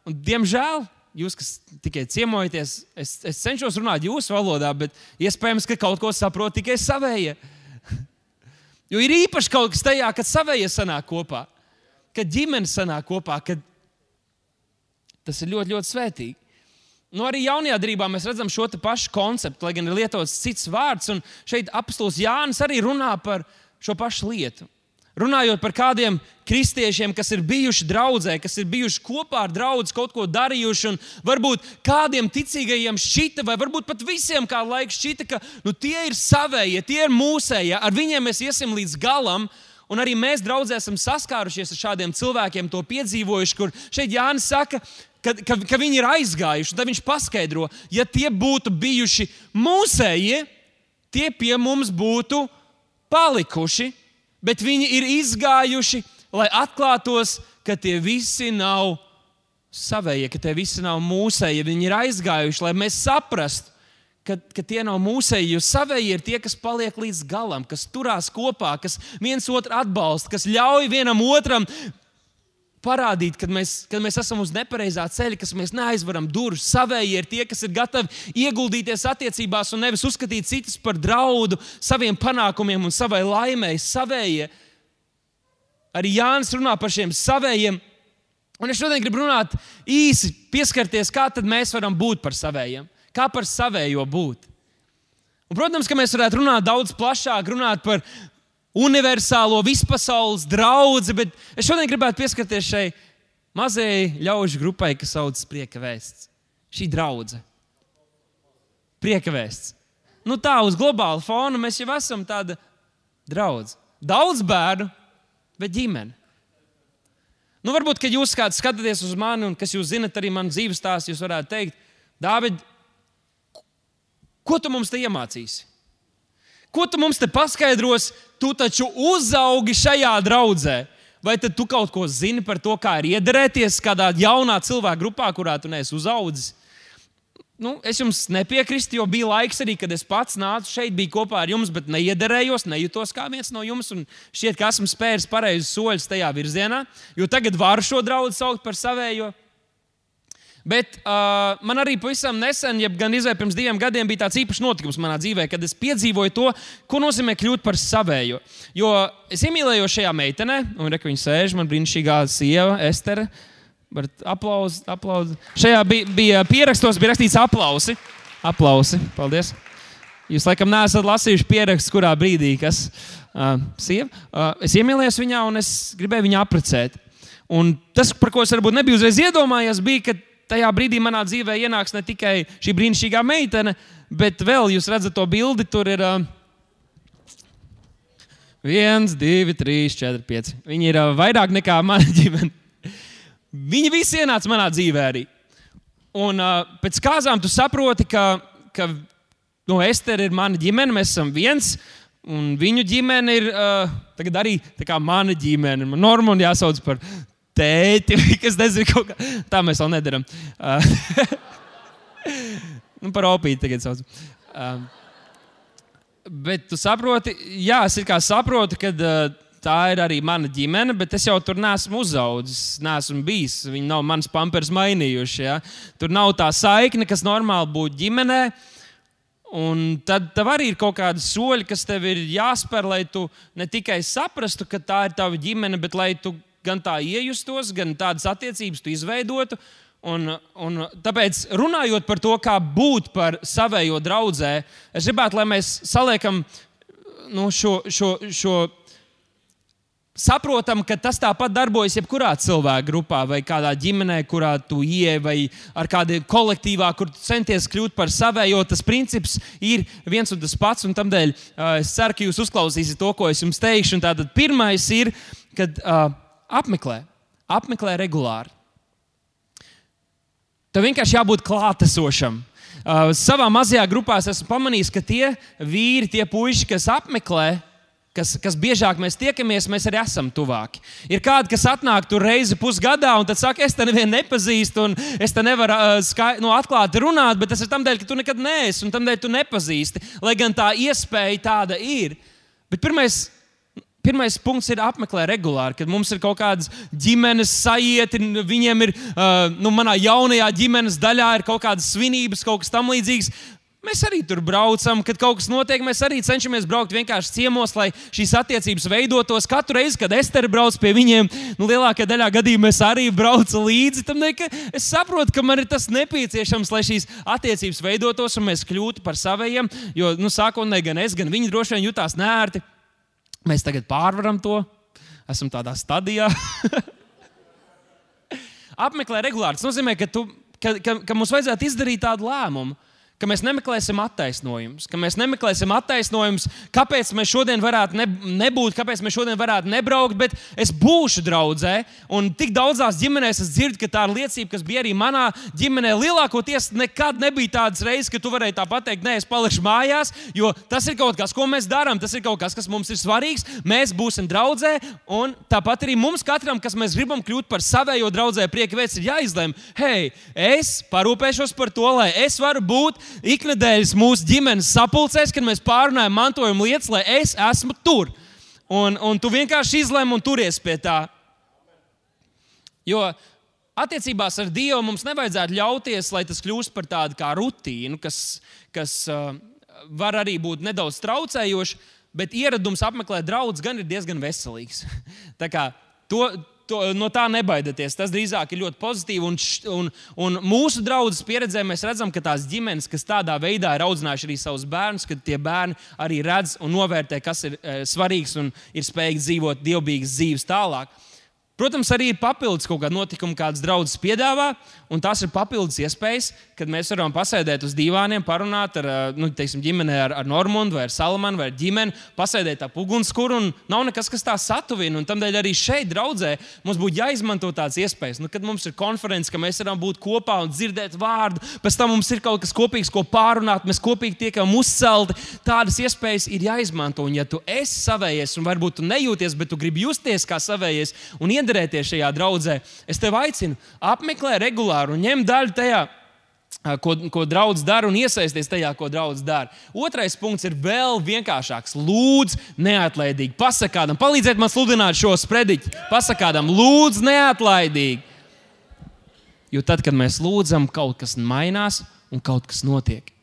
Un, diemžēl, jūs, kas tikai ciemojaties, es, es cenšos runāt jūsu valodā, bet iespējams, ka kaut ko saprot tikai savējie. <laughs> Jo ir īpaši kaut kas tajā, kad savējie sanāk kopā, kad ģimenes sanāk kopā, kad Tas ir ļoti, ļoti svētīgi. Nu, arī jaunajā darbā mēs redzam šo pašu konceptu, lai gan ir lietots cits vārds. Un šeit apstults Jānis arī runā par šo pašu lietu. Runājot par kādiem kristiešiem, kas ir bijuši draudzē, kas ir bijuši kopā ar draugu, kaut ko darījuši, un varbūt kādiem ticīgajiem šķita, vai varbūt pat visiem kā laikam šķita, ka nu, tie ir savējie, tie ir mūsējie, ar viņiem mēs iesim līdz galam. Un arī mēs, draugi, esam saskārušies ar šādiem cilvēkiem, to piedzīvojuši, kur šeit Jānis saka, ka, ka, ka viņi ir aizgājuši. Tad viņš paskaidro, ja tie būtu bijuši mūsējie, tie pie mums būtu palikuši, bet viņi ir izgājuši, lai atklātos, ka tie visi nav savējie, ka tie visi nav mūsējie. Viņi ir aizgājuši, lai mēs saprastu, ka, ka tie nav mūsēji, jo savēji ir tie, kas paliek līdz galam, kas turās kopā, kas viens otru atbalsta, kas ļauj vienam otram parādīt, ka mēs, kad mēs esam uz nepareizā ceļa, ka mēs neaizveram durvis. Savēji ir tie, kas ir gatavi ieguldīties attiecībās un nevis uzskatīt citus par draudu saviem panākumiem un savai laimēji. Savējie. Arī Jānis runā par šiem savējiem. Un es šodien gribu runāt īsi, pieskarties, kā mēs varam būt par savējiem, kā par savējo būt. Un, protams, ka mēs varētu runāt daudz plašāk, runāt par universālo vispasaules draugu, bet es šodien gribētu pieskarties šai mazajai ļaužu grupai, kas saucas Prieka vēsts. Šī draudzene. Prieka vēsts. Nu, tā uz globāla fona mēs jau esam tāda Draudz. Daudz bērnu, bet ģimene. Nu, varbūt, kad jūs skatāties uz mani, un kas jūs zinat arī manu dzīves stāstu, jūs varētu teikt, Dāvid, ko tu mums te iemācīsi? Ko tu mums te paskaidros? Tu taču uzaugi šajā draudzē. Vai tu kaut ko zini par to, kā ir iederēties kādā jaunā cilvēka grupā, kurā tu neesi uzaudzis? Nu, es jums nepiekrītu, jo bija laiks arī, kad es pats nācu šeit, biju kopā ar jums, bet neiederējos, nejūtos kā viens no jums. Šķiet, ka esmu spēris pareizus soļus tajā virzienā, jo tagad varu šo draugu saukt par savējo. Bet uh, man arī pavisam nesen, ja gan izvēle pirms diviem gadiem, bija tāds īpašs notikums manā dzīvē, kad es piedzīvoju to, ko nozīmē kļūt par savēju. Jo es iemīlēju šajā meitenē, un re, viņa sēž, man brīnišķīgā sieva, Estere. Aplausi, aplausi. Šajā bija, bija pierakstos, bija rakstīts aplausi. Aplausi, paldies. Jūs laikam neesat lasījuši pierakstu, kurā brīdī, kas uh, sieva. Uh, es iemīlējos viņā, un es gribēju viņu apprecēt. Un tas, par ko es varbūt nebiju uzreiz iedomājies, bija, ka tajā brīdī manā dzīvē ienāks ne tikai šī brīnišķīgā meitene, bet vēl jūs redzat to bildi. Tur ir uh, viens, divi, trīs, četri, pieci. Viņi ir uh, vairāk nekā mana <laughs> ģimene. Viņi visi ienāca manā dzīvē arī. Un uh, pēc kāzām tu saproti, ka, ka no Estera ir mana ģimene, mēs esam viens. Un viņu ģimene ir uh, arī mana ģimene. Normāli jāsauc par tēti, kas nezinu, kaut kā tā mēs vēl nedaram. Uh, <laughs> nu, par opīti tagad sauc. Uh, bet tu saproti, jā, es kā saprotu, ka uh, tā ir arī mana ģimene, bet es jau tur neesmu uzaugusi, neesmu bijis. Viņi nav manas pampers mainījuši. Ja? Tur nav tā saikne, kas normāli būtu ģimenē. Un tad tev arī ir kaut kādi soļi, kas tev ir jāspēr, lai tu ne tikai saprastu, ka tā ir tava ģimene, bet lai tu gan tā iejustos, gan tādas attiecības tu izveidotu. Un, un tāpēc, runājot par to, kā būt par savējo draugu, es gribētu, lai mēs saliekam nu, šo, šo, šo saprotam, ka tas tāpat darbojas jebkurā cilvēka grupā, vai kādā ģimenē, kurā tu ieej, vai ar kādu kolektīvā, kur centies kļūt par savējo. Tas princips ir viens un tas pats. Un tādēļ es ceru, ka jūs uzklausīsiet to, ko es jums teikšu. Tātad pirmais ir, kad. Uh, apmeklē, apmeklē regulāri. Tev vienkārši jābūt klātesošam. Uh, savā mazajā grupā esmu pamanījis, ka tie vīri, tie puiši, kas apmeklē, kas, kas biežāk mēs tiekamies, mēs arī esam tuvāki. Ir kādi, kas atnāk tur reizi pusgadā, un tad saka, es te nevienu nepazīstu, un es te nevaru uh, skai, nu, atklāti runāt, bet tas ir tam dēļ, ka tu nekad neesi, un tam dēļ tu nepazīsti. Lai gan tā iespēja tāda ir. Bet pirmais Pirmais punkts ir apmeklē regulāri, kad mums ir kaut kādas ģimenes sajieti, viņiem ir, uh, nu, manā jaunajā ģimenes daļā ir kaut kādas svinības, kaut kas tamlīdzīgs. Mēs arī tur braucam, kad kaut kas notiek. Mēs arī cenšamies braukt vienkārši ciemos, lai šīs attiecības veidotos. Katru reizi, kad Estere brauc pie viņiem, nu, lielākajā daļā gadījumā es arī braucu līdzi. Tam ne, es saprotu, ka man ir tas nepieciešams, lai šīs attiecības veidotos un mēs kļūtu par saviem. Jo nu, sākotnēji gan es, gan viņi droši vien jutās nērti. Mēs tagad pārvaram to, esam tādā stadijā. <laughs> Apmeklē regulāri. Tas nozīmē, ka, tu, ka, ka, ka mums vajadzētu izdarīt tādu lēmumu ka mēs nemeklēsim attaisnojumus, ka mēs nemeklēsim attaisnojumus, kāpēc mēs šodien varētu ne, nebūt, kāpēc mēs šodien varētu nebraukt, bet es būšu draudzē. Un tik daudzās ģimenēs es dzirdu, ka tā ir liecība, kas bija arī manā ģimenē. Lielākoties nekad nebija tādas reizes, ka tu varēji tā pateikt, nē, es palikšu mājās, jo tas ir kaut kas, ko mēs darām, tas ir kaut kas, kas mums ir svarīgs. Mēs būsim draudzē, un tāpat arī mums katram, kas mēs gribam kļūt par savējo draudzē, prieka veids ir jāizlemj, hei, es parūpēšos par to, lai es varu būt iknedēļas mūsu ģimenes sapulcēs, kad mēs pārunājam mantojuma lietas, lai es esmu tur. Un, un tu vienkārši izlēmi un turies pie tā. Jo attiecībās ar Dievu mums nevajadzētu ļauties, lai tas kļūst par tādu kā rutīnu, kas, kas uh, var arī būt nedaudz traucējošs, bet ieradums apmeklēt draugus gan ir diezgan veselīgs. <laughs> To, to, no tā nebaidieties. Tas drīzāk ir ļoti pozitīvi. Un, un, un mūsu draudzes pieredzē mēs redzam, ka tās ģimenes, kas tādā veidā ir audzinājuši arī savus bērnus, ka tie bērni arī redz un novērtē, kas ir e, svarīgs un ir spējīgi dzīvot dievbijīgas dzīves tālāk. Protams, arī ir papildus kaut kāda notikuma, kādas draudzes piedāvā, un tās ir papildus iespējas, kad mēs varam pasēdēt uz dīvāniem, parunāt ar nu, teiksim, ģimeni, ar, ar Normundu, vai ar Salamanu, vai ar ģimeni, pasēdēt ap ugunskura. Nav nekas, kas tā satuvina. Tādēļ arī šeit, draudzē, mums būtu jāizmanto tādas iespējas. Nu, kad mums ir konferences, ka mēs varam būt kopā un dzirdēt vārdu, pēc tam mums ir kaut kas kopīgs, ko pārunāt, mēs kopīgi tiekam uzcelti. Tādas iespējas ir jāizmanto. Un, ja tu esi savējies, un varbūt tu nejūties, bet tu gribi justies kā savējies un iedarēties šajā draudzē, es tevi aicinu, apmeklē regulāri un ņem daļu tajā. Ko, ko draugs dara un iesaisties tajā, ko draugs dara. Otrais punkts ir vēl vienkāršāks. Lūdzu, neatlaidīgi. Pasakādam, palīdziet man sludināt šo sprediķi. Pasakādam, lūdzu, neatlaidīgi. Jo tad, kad mēs lūdzam, kaut kas mainās un kaut kas notiek.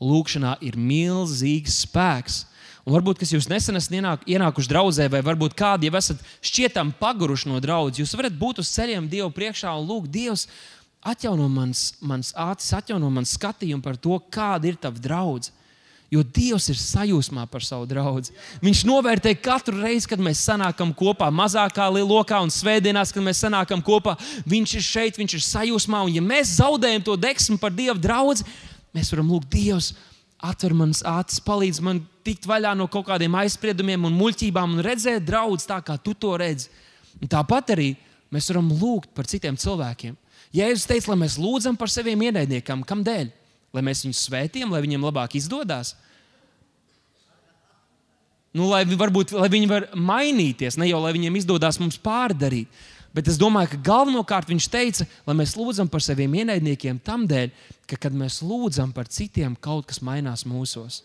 Lūkšanā ir milzīgs spēks. Un varbūt, kas jūs nesen esat ienāk, ienākuši draudzē, vai varbūt kādi jau esat šķietam paguruši no draudzes, jūs varat būt uz ceļiem Dievu priekšā un lūgt Dievu. Atjauno mans, mans acis, atjauno man skatījumu par to, kāda ir tava draudzene. Jo Dievs ir sajūsmā par savu draugu. Viņš novērtē katru reizi, kad mēs sanākam kopā, mazākā lokā un svētdienās, kad mēs sanākam kopā. Viņš ir šeit, viņš ir sajūsmā. Un, ja mēs zaudējam to deksmu par Dieva draugu, mēs varam lūgt Dievs atver manas acis, palīdz man tikt vaļā no kaut kādiem aizspriedumiem un muļķībām un redzēt draugus tā, kā tu to redzi. Un tāpat arī mēs varam lūgt par citiem cilvēkiem. Jēzus teica, lai mēs lūdzam par saviem ienaidniekiem, kādēļ? Lai mēs viņus svētījam, lai viņiem labāk izdodas. Nu, lai, varbūt, lai viņi var mainīties, ne jau lai viņiem izdodas mums pārdarīt. Bet es domāju, ka galvenokārt viņš teica, lai mēs lūdzam par saviem ienaidniekiem, tam dēļ, ka, kad mēs lūdzam par citiem, kaut kas mainās mūsos.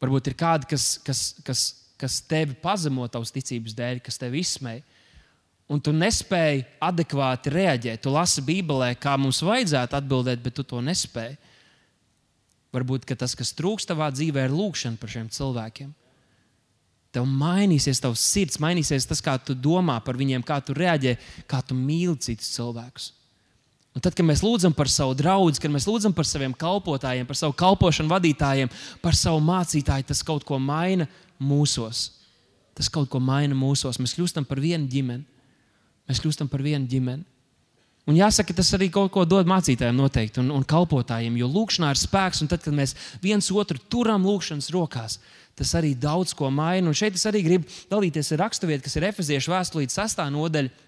Varbūt ir kādi, kas, kas, kas, kas tevi pazemo tavas ticības dēļ, kas tevi izsmēja. Un tu nespēji adekvāti reaģēt. Tu lasi Bībelē, kā mums vajadzētu atbildēt, bet tu to nespēji. Varbūt tas, kas trūkst tavā dzīvē, ir lūkšana par šiem cilvēkiem. Tev mainīsies tavs sirds, mainīsies tas, kā tu domā par viņiem, kā tu reaģē, kā tu mīli citus cilvēkus. Un tad, kad mēs lūdzam par savu draugu, kad mēs lūdzam par saviem kalpotājiem, par savu kalpošanu vadītājiem, par savu mācītāju, tas kaut ko maina mūsos. Tas kaut ko maina mūsos. Mēs kļūstam par vienu ģimeni. Mēs kļūstam par vienu ģimeni. Un jāsaka, tas arī kaut ko dod mācītājiem noteikti un, un kalpotājiem, jo lūkšanā ir spēks. Un tad, kad mēs viens otru turam lūkšanas rokās, tas arī daudz ko maina. Un šeit es arī gribu dalīties ar raksturvietu, kas ir Efeziešu vēstulītes 6. nodaļa.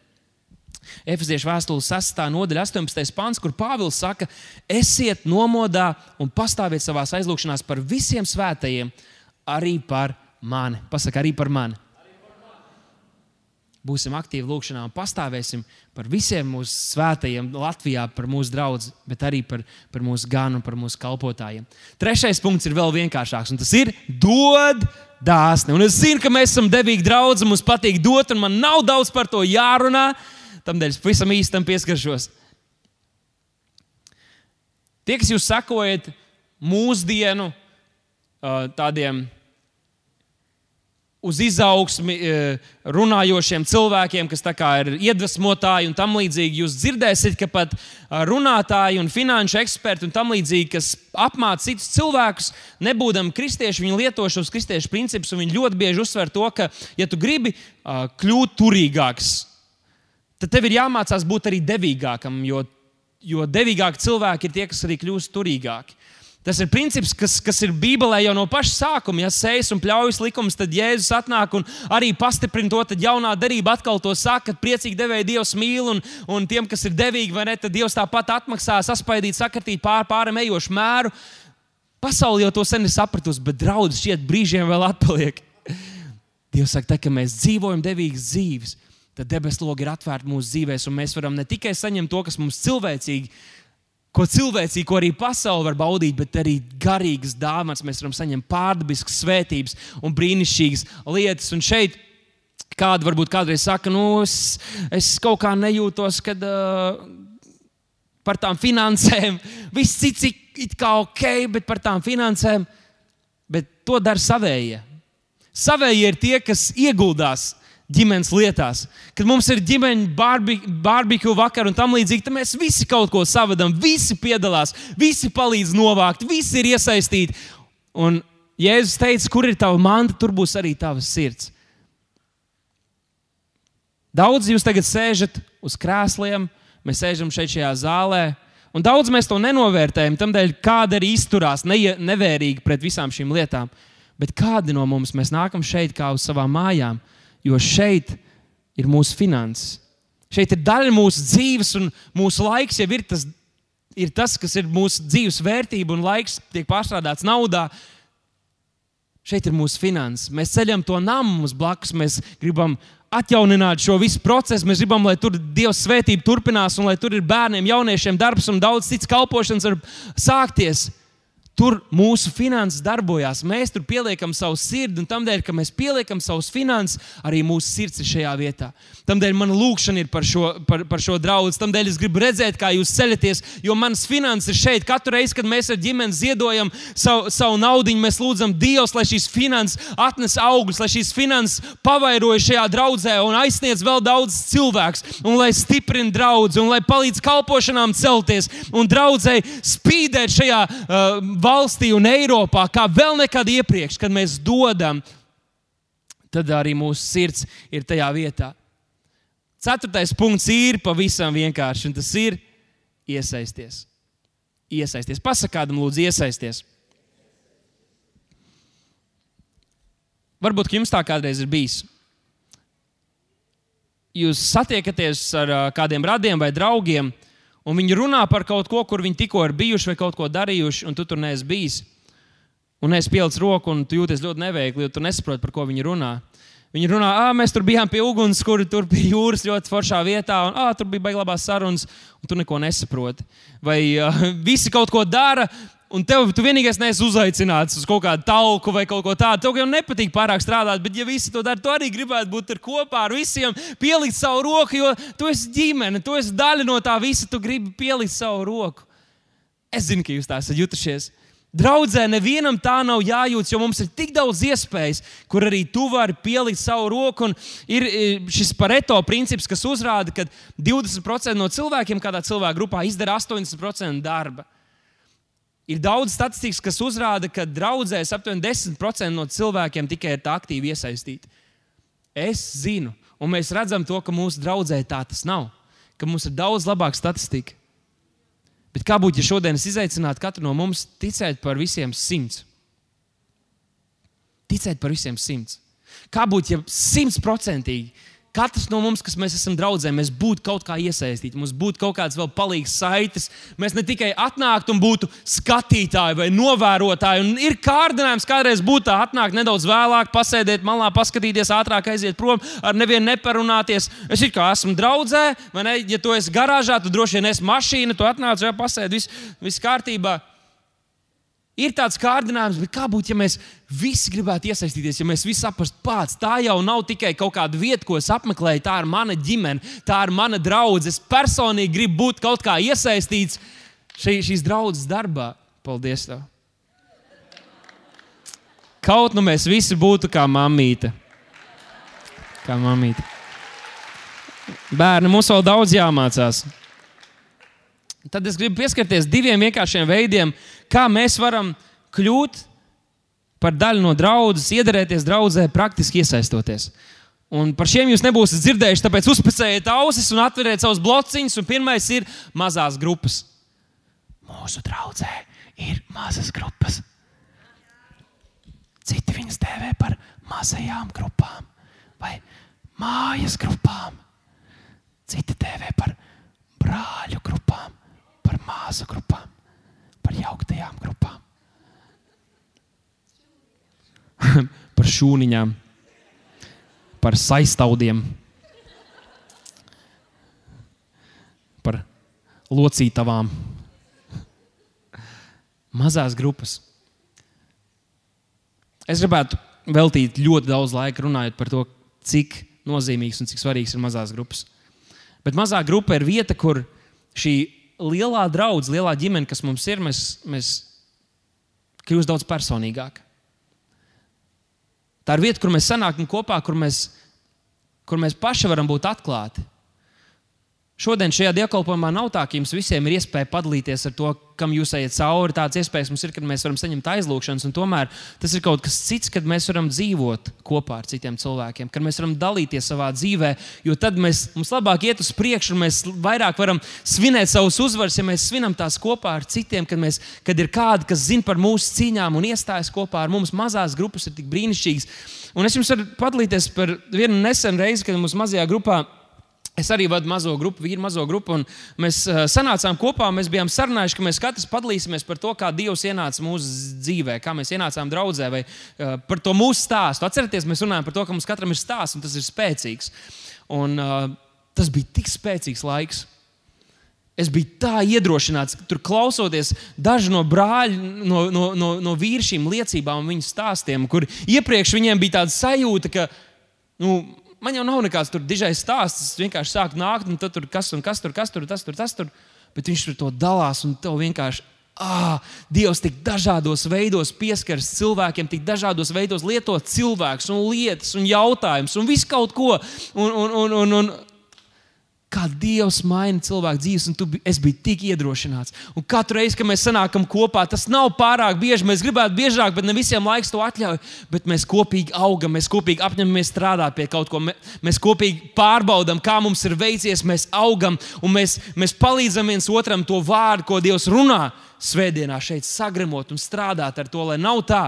Efeziešu vēstules 6. nodaļa, 18. pāns, kur Pāvils saka, esiet nomodā un pastāviet savā aizlūgšanās par visiem svētajiem, arī par mani. Pasaka, arī par mani būsim aktīvi lūkšanā un pastāvēsim par visiem mūsu svētajiem Latvijā, par mūsu draugiem, bet arī par, par mūsu ganu par mūsu kalpotājiem. Trešais punkts ir vēl vienkāršāks, un tas ir dod dāsni. Un es zinu, ka mēs esam devīgi draugi, mums patīk dot, un man nav daudz par to jārunā. Tādēļ es pavisam īsti tam pieskaršos. Tie, kas jūs sakojat mūsdienu tādiem uz izaugsmi e, runājošiem cilvēkiem, kas ir iedvesmotāji un tam līdzīgi. Jūs dzirdēsiet, ka pat runātāji un finanšu eksperti un tam līdzīgi, kas apmāca citus cilvēkus, nebūdami kristieši, viņi lieto šos kristiešu principus. Viņi ļoti bieži uzsver to, ka, ja tu gribi kļūt turīgāks, tad tev ir jāmācās būt arī devīgākam, jo, jo devīgāki cilvēki ir tie, kas arī kļūst turīgāki. Tas ir princips, kas, kas ir Bībelē jau no paša sākuma. Ja sejas un pļaujas likums, tad Jēzus atnāk un arī pastiprina to. Tad jaunā derība atkal to saka, ka priecīgi devēja Dievs mīl, un, un tiem, kas ir devīgi, vai ne, tad Dievs tāpat atmaksā, saspaidīt, sakatīt pār, pāri ejošu mēru. Pasaule jau to sen ir sapratusi, bet draudzes šķiet brīžiem vēl atpaliek. Dievs saka, tā, ka mēs dzīvojam devīgas dzīves, tad debesu logi ir atvērti mūsu dzīvēm, un mēs varam ne tikai saņemt to, kas mums cilvēcīgi ir ko cilvēcīgi, ko arī pasaule var baudīt, bet arī garīgas dāvanas. Mēs varam saņemt pārdabiskas svētības un brīnišķīgas lietas. Un šeit kāda varbūt kādreiz saka, nu, es, es kaut kā nejūtos, kad uh, par tām finansēm <laughs> viss cits ir kā ok, bet par tām finansēm, bet to dara savējie. Savējie ir tie, kas ieguldās ģimenes lietās. Kad mums ir ģimeņa barbekju vakar un tam līdzīgi, tad mēs visi kaut ko savadām, visi piedalās, visi palīdz novākt, visi ir iesaistīti. Un Jēzus teica, kur ir tava manta, tur būs arī tavs sirds. Daudz jūs tagad sēžat uz krēsliem, mēs sēžam šeit šajā zālē. Un daudz mēs to nenovērtējam, tādēļ, kāda arī izturās ne, nevērīgi pret visām šīm lietām. Bet kādi no mums nākam šeit kā uz savām mājām, jo šeit ir mūsu finanses. Šeit ir daļa mūsu dzīves, un mūsu laiks jau ir tas, ir tas kas ir mūsu dzīves vērtība, un laiks tiek pārstrādāts naudā. Šeit ir mūsu finanses. Mēs ceļam to namu mums blakus. Mēs gribam atjaunināt šo visu procesu. Mēs gribam, lai tur Dieva svētība turpinās, un lai tur ir bērniem, jauniešiem darbs un daudz cits kalpošanas var sākties. Tur mūsu finanses darbojās. Mēs tur pieliekam savu sirdi, un tādēļ, ka mēs pieliekam savus finanses, arī mūsu sirds ir šajā vietā. Tādēļ man lūkšana ir par šo, par, par šo draugu. Tādēļ es gribu redzēt, kā jūs ceļaties, jo manas finanses ir šeit. Katru reizi, kad mēs ar ģimeni ziedojam savu, savu naudu, mēs lūdzam Dievs, lai šīs finanses atnes augļus, lai šīs finanses pavairoja šajā draudzē un aizsniedz vēl daudz cilvēku, un lai stiprina draugu, un lai palīdz kalpošanām celties un draudzēji spīdēt šajā uh, valstī un Eiropā kā vēl nekad iepriekš, kad mēs dodam, tad arī mūsu sirds ir tajā vietā. Ceturtais punkts ir pavisam vienkārši, un tas ir iesaisties. Iesaisties. Pasakādam, lūdzu, iesaisties. Varbūt jums tā kādreiz ir bijis. Jūs satiekaties ar kādiem radiem vai draugiem, un viņi runā par kaut ko, kur viņi tikko ir bijuši vai kaut ko darījuši, un tu tur neesi bijis. Un es pielicu roku, un tu jūties ļoti neveikli, jo tu nesaproti, par ko viņi runā. Viņi runā, ah, mēs tur bijām pie uguns, kur tur bija jūras ļoti foršā vietā, un ah, tur bija baiglabās sarunas, un tu neko nesaproti. Vai uh, <laughs> visi kaut ko dara, un tev tu vienīgais neesi uzaicināts uz kaut kādu talku vai kaut ko tādu. Tev jau nepatīk pārāk strādāt, bet, ja visi to dara, tu arī gribētu būt kopā ar visiem, pielikt savu roku, jo tu esi ģimene, tu esi daļa no tā visa, tu gribi pielikt savu roku. Es zinu, ka jūs tā esat jutušies. Draudzē nevienam tā nav jājūt, jo mums ir tik daudz iespējas, kur arī tu vari pielikt savu roku. Un ir šis pareto princips, kas uzrāda, ka 20% no cilvēkiem kādā cilvēka grupā izdara 80% darba. Ir daudz statistikas, kas uzrāda, ka draudzēs aptuveni 10% no cilvēkiem tikai ir aktīvi iesaistīti. Es zinu, un mēs redzam to, ka mūsu draudzē tā tas nav, ka mums ir daudz labāka statistika. Bet kā būtu, ja šodien es izaicinātu katru no mums ticēt par visiem simts? Ticēt par visiem simts. Kā būtu, ja simtprocentīgi Katrs no mums, kas mēs esam draugi, mēs būtu kaut kā iesaistīti, mums būtu kaut kāds vēl palīgs saites. Mēs ne tikai atnāktu un būtu skatītāji vai novērotāji. Un ir kārdinājums kādreiz būt tā, atnākt nedaudz vēlāk, pasēdēt malā, paskatīties, ātrāk aiziet prom, ar nevienu neparunāties. Es kā esmu draudzē, vai ne? Ja tu esi garāžā, tad droši vien esi mašīna, tu atnāc, jau pasēdi, viss vis kārtībā ir tāds kārdinājums, bet kā būtu, ja mēs visi gribētu iesaistīties, ja mēs visi saprastu, pats tā jau nav tikai kaut kāda vieta, ko es apmeklēju, tā ir mana ģimene, tā ir mana draudzene. Es personīgi gribu būt kaut kā iesaistīts šī, šīs draudzes darbā. Paldies! Tev. Kaut nu mēs visi būtu kā mamīte. Kā mamīte. Bērni, mums vēl daudz jāmācās. Tad es gribu pieskarties diviem vienkāršiem veidiem, kā mēs varam kļūt par daļu no draudzes, iedarēties draudzē, praktiski iesaistoties. Un par šiem jūs nebūsiet dzirdējuši, tāpēc uzpēcējiet ausis un atveriet savus blociņus. Pirmais ir mazās grupas. Mūsu draudzē ir mazas grupas. Citi viņas dēvē par mazajām grupām vai mājas grupām. Citi dēvē par brāļu grupām par māsu grupām, par jauktajām grupām, <laughs> par šūniņām, par saistaudiem, par locītavām. Mazās grupas. Es gribētu veltīt ļoti daudz laika runājot par to, cik nozīmīgs un cik svarīgs ir mazās grupas. Bet mazā grupa ir vieta, kur šī lielā draudzene, lielā ģimene, kas mums ir, mēs, mēs kļūstam daudz personīgāk. Tā ir vieta, kur mēs sanākam kopā, kur mēs, kur mēs paši varam būt atklāti. Šodien šajā dievkalpojumā nav tā, ka jums visiem ir iespēja padalīties ar to, kam jūs ejat cauri. Tādas iespējas mums ir, kad mēs varam saņemt aizlūgšanas, un tomēr tas ir kaut kas cits, kad mēs varam dzīvot kopā ar citiem cilvēkiem, kad mēs varam dalīties savā dzīvē, jo tad mēs, mums labāk iet uz priekšu, un mēs vairāk varam svinēt savus uzvaras, ja mēs svinam tās kopā ar citiem, kad, mēs, kad ir kādi, kas zina par mūsu cīņām un iestājas kopā ar mums. Mazās grupas ir tik brīnišķīgas. Un es jums varu padalīties par vienu nesenu reizi, kad mums mazajā grupā Es arī vadu mazo grupu, vīru mazo grupu, un mēs uh, sanācām kopā. Mēs bijām sarunājuši, ka mēs katrs padalīsimies par to, kā Dievs ienāca mūsu dzīvē, kā mēs ienācām draudzē, vai uh, par to mūsu stāstu. Atcerieties, mēs runājam par to, ka mums katram ir stāsts, un tas ir spēcīgs. Un, uh, tas bija tik spēcīgs laiks. Es biju tā iedrošināts, tur klausoties daži no brāļu, no, no, no, no vīrišķiem liecībām un viņu stāstiem, kur iepriekš viņiem bija tāda sajūta, ka nu, man jau nav nekāds tur dižais stāsts. Es vienkārši sāku nākt, un tur kas, un kas tur, kas tur, tas tur, tas tur. Bet viņš tur to dalās, un tev vienkārši. Ah, Dievs tik dažādos veidos pieskaras cilvēkiem, tik dažādos veidos lieto cilvēkus, un lietas, un jautājumus, un visu kaut ko. Un, un, un, un, un, kā Dievs maina cilvēku dzīves, un tu, es biju tik iedrošināts. Un katru reizi, kad mēs sanākam kopā, tas nav pārāk bieži. Mēs gribētu biežāk, bet ne visiem laiks to atļauj. Bet mēs kopīgi augam, mēs kopīgi apņemamies strādāt pie kaut ko. Mēs kopīgi pārbaudām, kā mums ir veicies, mēs augam un mēs, mēs palīdzam viens otram to vārdu, ko Dievs runā svētdienā šeit sagremot un strādāt ar to, lai nav tā,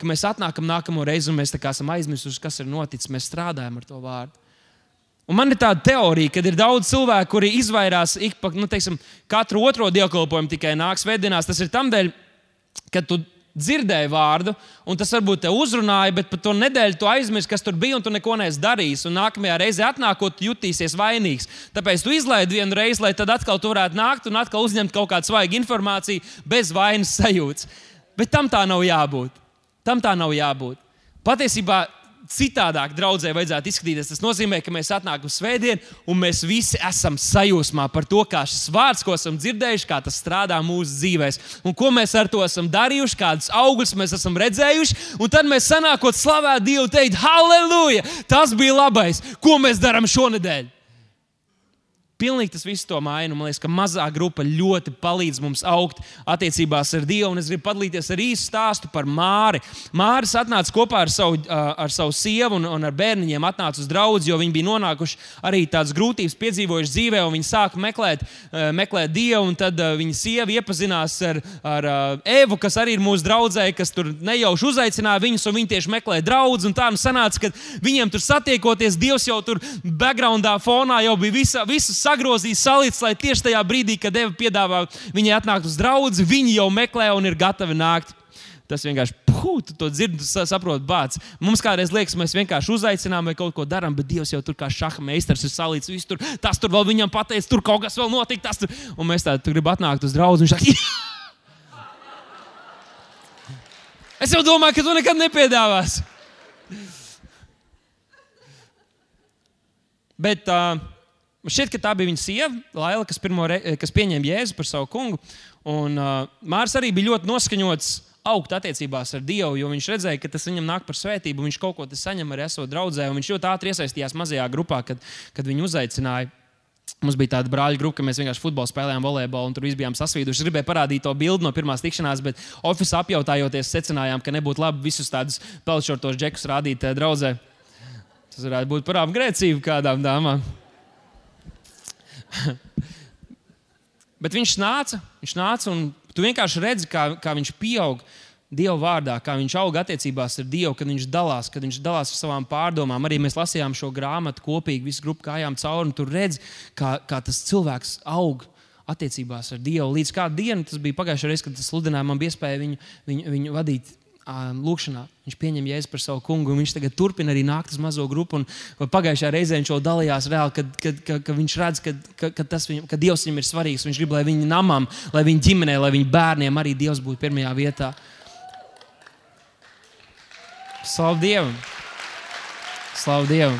ka mēs atnākam nākamo reizi un mēs esam aizmirsuši, kas ir noticis. Mēs strādājam ar to vārdu. Un man ir tāda teorija, ka ir daudz cilvēku, kuri izvairās ik pa nu, teiksim, katru otro dievkalpojumu tikai nāks svētdienās. Tas ir tam dēļ, ka tu dzirdēji vārdu, un tas varbūt te uzrunāja, bet par to nedēļu tu aizmirsti, kas tur bija, un tu neko neesi darījis. Un nākamajā reizē atnākot, jutīsies vainīgs. Tāpēc tu izlaidi vienu reizi, lai tad atkal tu varētu nākt un atkal uzņemt kaut kādu svaigu informāciju bez vainas sajūtas. Bet tam tā nav jābūt. Tam tā nav jābūt. Patiesībā citādāk draudzē vajadzētu izskatīties. Tas nozīmē, ka mēs atnākam svētdien, un mēs visi esam sajūsmā par to, kā šis vārds, ko esam dzirdējuši, kā tas strādā mūsu dzīvēm, un ko mēs ar to esam darījuši, kādus augļus mēs esam redzējuši. Un tad mēs sanākot slavēt Dievu, teikt, Halleluja! Tas bija labais, ko mēs darām šonadēļ. Pilnīgi tas viss to maina. Man liekas, ka mazā grupa ļoti palīdz mums augt attiecībās ar Dievu. Un es gribu padalīties ar īsu stāstu par Māri. Māris atnāca kopā ar savu, ar savu sievu un, un ar bērniņiem, atnāca uz draugu, jo viņi bija nonākuši arī tādas grūtības, piedzīvojuši dzīvē, un viņi sāka meklēt, meklēt Dievu. Tad viņa sieva iepazinās ar, ar Evu, kas arī ir mūsu draudzē, kas tur nejauši uzaicināja viņus, un viņi tieši meklē draugus. Tā nu sanāca, ka viņiem tur satiekoties, Dievs jau tur backgroundā, fonā jau bija visa, visas sagrozījis, salīdz, lai tieši tajā brīdī, kad Dieva piedāvā viņai atnākt uz draugu, viņi jau meklē un ir gatavi nākt. Tas vienkārši puh, tu to dzirdi, tu saproti, bācis. Mums kādreiz liekas, mēs vienkārši uzaicinām vai kaut ko darām, bet Dievs jau tur kā šaha meistars ir salīdzis. Tur, tas tur vēl viņam pateicis, tur kaut kas vēl notika. Tur. Un mēs tādu gribam atnākt uz draugu. Viņš saka, es jau domāju, ka tu nekad nepiedāvāsi. Bet uh, Man šķiet, ka tā bija viņa sieva, Laila, kas, re, kas pieņēma Jēzu par savu kungu. Un uh, Mārs arī bija ļoti noskaņots augt attiecībās ar Dievu, jo viņš redzēja, ka tas viņam nāk par svētību. Viņš kaut ko saņem arī esot draudzē. Viņš ļoti ātri iesaistījās mazajā grupā, kad, kad viņu uzaicināja. Mums bija tāda brāļa grupa, ka mēs vienkārši futbolu spēlējām, volejbolu, un tur bijām sasvīduši. Es gribēju parādīt to bildi no pirmās tikšanās, bet oficiālā apjautājoties, secinājām, ka nebūtu labi visus tādus pelšķortos džekus rādīt eh, draudzē. Tas varētu būt par apgrēcību kādām dāmām. <laughs> Bet viņš nāca, viņš nāca, un tu vienkārši redzi, kā, kā viņš pieaug Dieva vārdā, kā viņš aug attiecībās ar Dievu, kad viņš dalās, kad viņš dalās ar savām pārdomām. Arī mēs lasījām šo grāmatu kopīgi, visu grupu kājām cauri, un tur redzi, kā, kā tas cilvēks aug attiecībās ar Dievu. Līdz kādu dienu, tas bija pagājušajā reizē, kad tas sludinājums man bija iespēja viņu, viņu, viņu vadīt lūkšanā. Viņš pieņem jēzu par savu kungu, un viņš tagad turpina arī nākt uz mazo grupu. Pagājušajā reizē viņš jau dalījās reāli, kad, kad, kad, kad viņš redz, ka, ka, ka, viņam, ka Dievs viņam ir svarīgs. Viņš grib, lai viņa namam, lai viņa ģimenē, lai viņa bērniem arī Dievs būtu pirmajā vietā. Slavu Dievam! Slavu Dievam!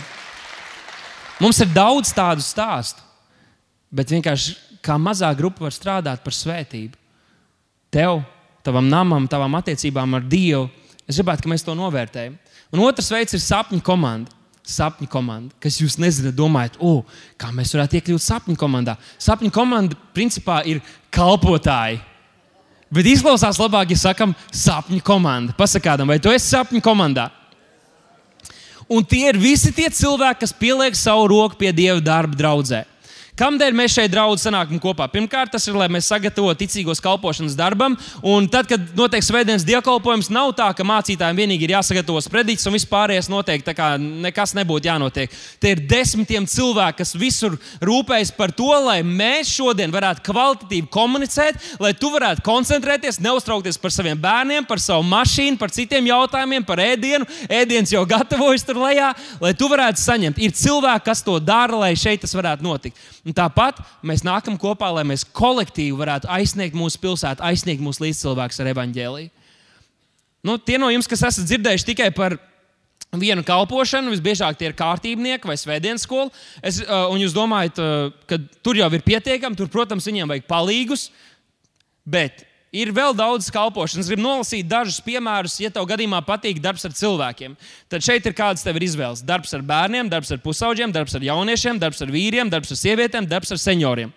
Mums ir daudz tādu stāstu, bet vienkārši kā mazā grupa var strādāt par svētību. Tev tavam namam, tavām attiecībām ar Dievu. Es gribētu, lai mēs to novērtējam. Un otrs veids ir sapņu komanda. sapņu komanda, kas jūs nezināt, domājat, oh, kā mēs varētu iekļūt sapņu komandā. Sapņu komanda principā ir kalpotāji. Bet izklausās labāk, ja sakām, sapņu komanda. Pasakādam, vai tu esi sapņu komandā? Un tie ir visi tie cilvēki, kas pieliek savu roku pie Dieva darba draudzē. Kādēļ mēs šeit draugi sanākam kopā? Pirmkārt, tas ir, lai mēs sagatavotu ticīgos kalpošanas darbam. Un tad, kad notiek svētdienas dievkalpojums, nav tā, ka mācītājiem vienīgi ir jāsagatavo sprediķis un vispārējais notiek tā, kā nekas nebūtu jānotiek. Te ir desmitiem cilvēku, kas visur rūpējas par to, lai mēs šodien varētu kvalitatīvi komunicēt, lai tu varētu koncentrēties, neuztraukties par saviem bērniem, par savu mašīnu, par citiem jautājumiem, par ēdienu. Ēdiens jau gatavojas tur lejā, lai tu varētu saņemt. Ir cilvēki, kas to dara, lai šeit tas varētu notikt. Un tāpat mēs nākam kopā, lai mēs kolektīvi varētu aizsniegt mūsu pilsētu, aizsniegt mūsu līdzcilvēkus ar evaņģēliju. Nu, tie no jums, kas esat dzirdējuši tikai par vienu kalpošanu, visbiežāk tie ir kārtībnieki vai svētdienas skola. Es, uh, un jūs domājat, uh, ka tur jau ir pietiekami, tur, protams, viņiem vajag palīgus. Bet Ir vēl daudz kalpošanas. Gribu nolasīt dažus piemērus, ja tev gadījumā patīk darbs ar cilvēkiem. Tad šeit ir kādas tev ir izvēles. Darbs ar bērniem, darbs ar pusauģiem, darbs ar jauniešiem, darbs ar vīriem, darbs ar sievietēm, darbs ar senioriem.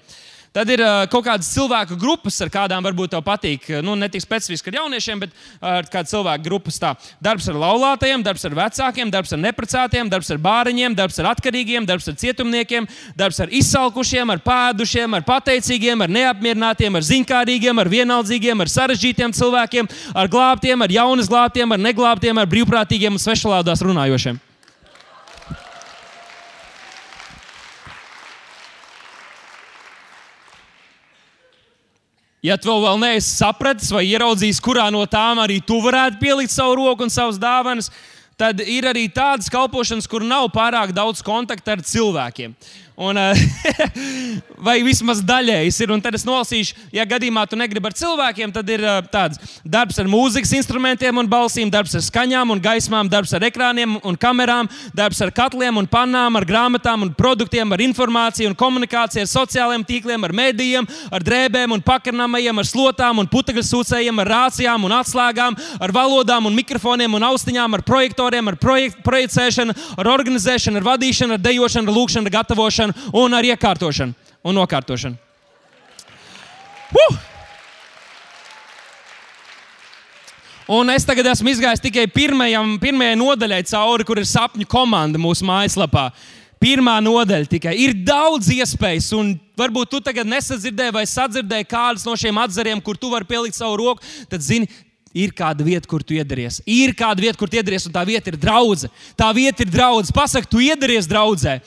Tad ir uh, kaut kādas cilvēku grupas, ar kādām varbūt tev patīk. Nu, ne tik specifiski ar jauniešiem, bet ar uh, kādu cilvēku grupas. Tā. Darbs ar laulātajiem, darbs ar vecākiem, darbs ar neprecētiem, darbs ar bāriņiem, darbs ar atkarīgiem, darbs ar cietumniekiem, darbs ar izsalkušiem, ar pēdušiem, ar pateicīgiem, ar neapmierinātiem, ar zinkārīgiem, ar vienaldzīgiem, ar sarežģītiem cilvēkiem, ar glābtiem, ar jaunas glābtiem, ar neglābtiem, ar brīvprātīgiem un svešvalodās runājošiem. Ja tu vēl neesi sapratis vai ieraudzījis, kurā no tām arī tu varētu pielikt savu roku un savas dāvanas, tad ir arī tādas kalpošanas, kur nav pārāk daudz kontakta ar cilvēkiem. Un, eh, <laughs> vai vismaz daļēji ir. Un tad es nolasīšu, ja gadījumā tu negribi ar cilvēkiem, tad ir eh, tāds darbs ar mūzikas instrumentiem un balsīm, darbs ar skaņām un gaismām, darbs ar ekrāniem un kamerām, darbs ar katliem un pannām, ar grāmatām un produktiem, ar informāciju un komunikāciju, ar sociālajiem tīkliem, ar medijiem, ar drēbēm un pakarnamajiem, ar slotām un putekļu sūcējiem, ar rācijām un atslēgām, ar valodām un mikrofoniem un austiņām, ar projektoriem, ar projek projicēšanu, ar organizēšanu, ar vadīšanu, ar dejošanu, ar lūkšanu, ar gatavošanu un ar iekārtošanu un nokārtošanu. Uh! Un es tagad esmu izgājis tikai pirmajam, pirmajai nodaļai cauri, kur ir sapņu komanda mūsu mājaslapā. Pirmā nodaļa tikai ir daudz iespējas, un varbūt tu tagad nesadzirdēji vai sadzirdēji kādas no šiem atzariem, kur tu vari pielikt savu roku. Tad zini, ir kāda vieta, kur tu iedaries. Ir kāda vieta, kur tu iedaries, un tā vieta ir draudzene. Tā vieta ir draudzene. Pasaki, tu iedaries draudzē.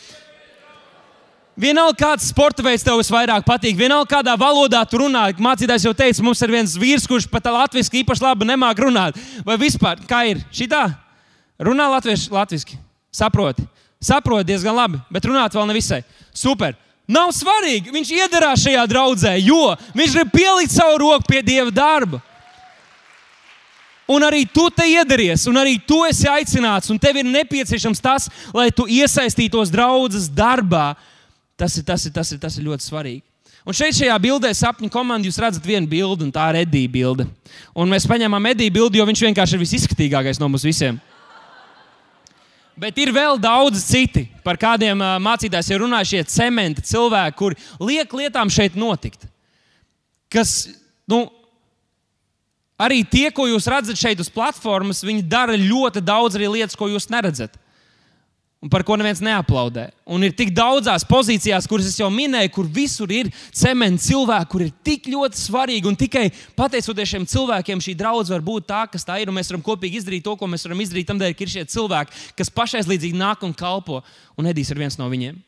Vienalga, kāds sporta veids tev visvairāk patīk, vienalga, kādā valodā tu runā. Mācītājs jau teica, mums ir viens vīrs, kurš pat latviešu īpaši labi nemāķi runāt. Vai vispār, kā ir šitā? Runā latviešu, latviešu, saproti. Saproti diezgan labi, bet runāt vēl nevisai. Super! Nav svarīgi, viņš iedarās šajā draudzē, jo viņš grib pielikt savu roku pie dieva darba. Un arī tu te iedaries, un arī tu esi aicināts, un tev ir nepieciešams tas, lai tu iesaistītos draudzes darbā Tas ir, tas ir, tas ir, tas ir ļoti svarīgi. Un šeit, šajā bildē, sapņu komandā, jūs redzat vienu bildi, un tā ir Edija bilde. Un mēs paņēmām Ediju bildi, jo viņš vienkārši ir visizskatīgākais no mums visiem. Bet ir vēl daudz citi, par kādiem mācītājs jau runāja, šie cementi cilvēki, kuri liek lietām šeit notikt. Kas, nu, arī tie, ko jūs redzat šeit uz platformas, viņi dara ļoti daudz arī lietas, ko jūs neredzat un par ko neviens neaplaudē. Un ir tik daudzās pozīcijās, kuras es jau minēju, kur visur ir cements cilvēki, kur ir tik ļoti svarīgi. Un tikai pateicoties šiem cilvēkiem, šī draudzene var būt tā, kas tā ir. Un mēs varam kopīgi izdarīt to, ko mēs varam izdarīt. Tādēļ, ka ir šie cilvēki, kas pašaizlīdzīgi nāk un kalpo. Un Edijs ir viens no viņiem.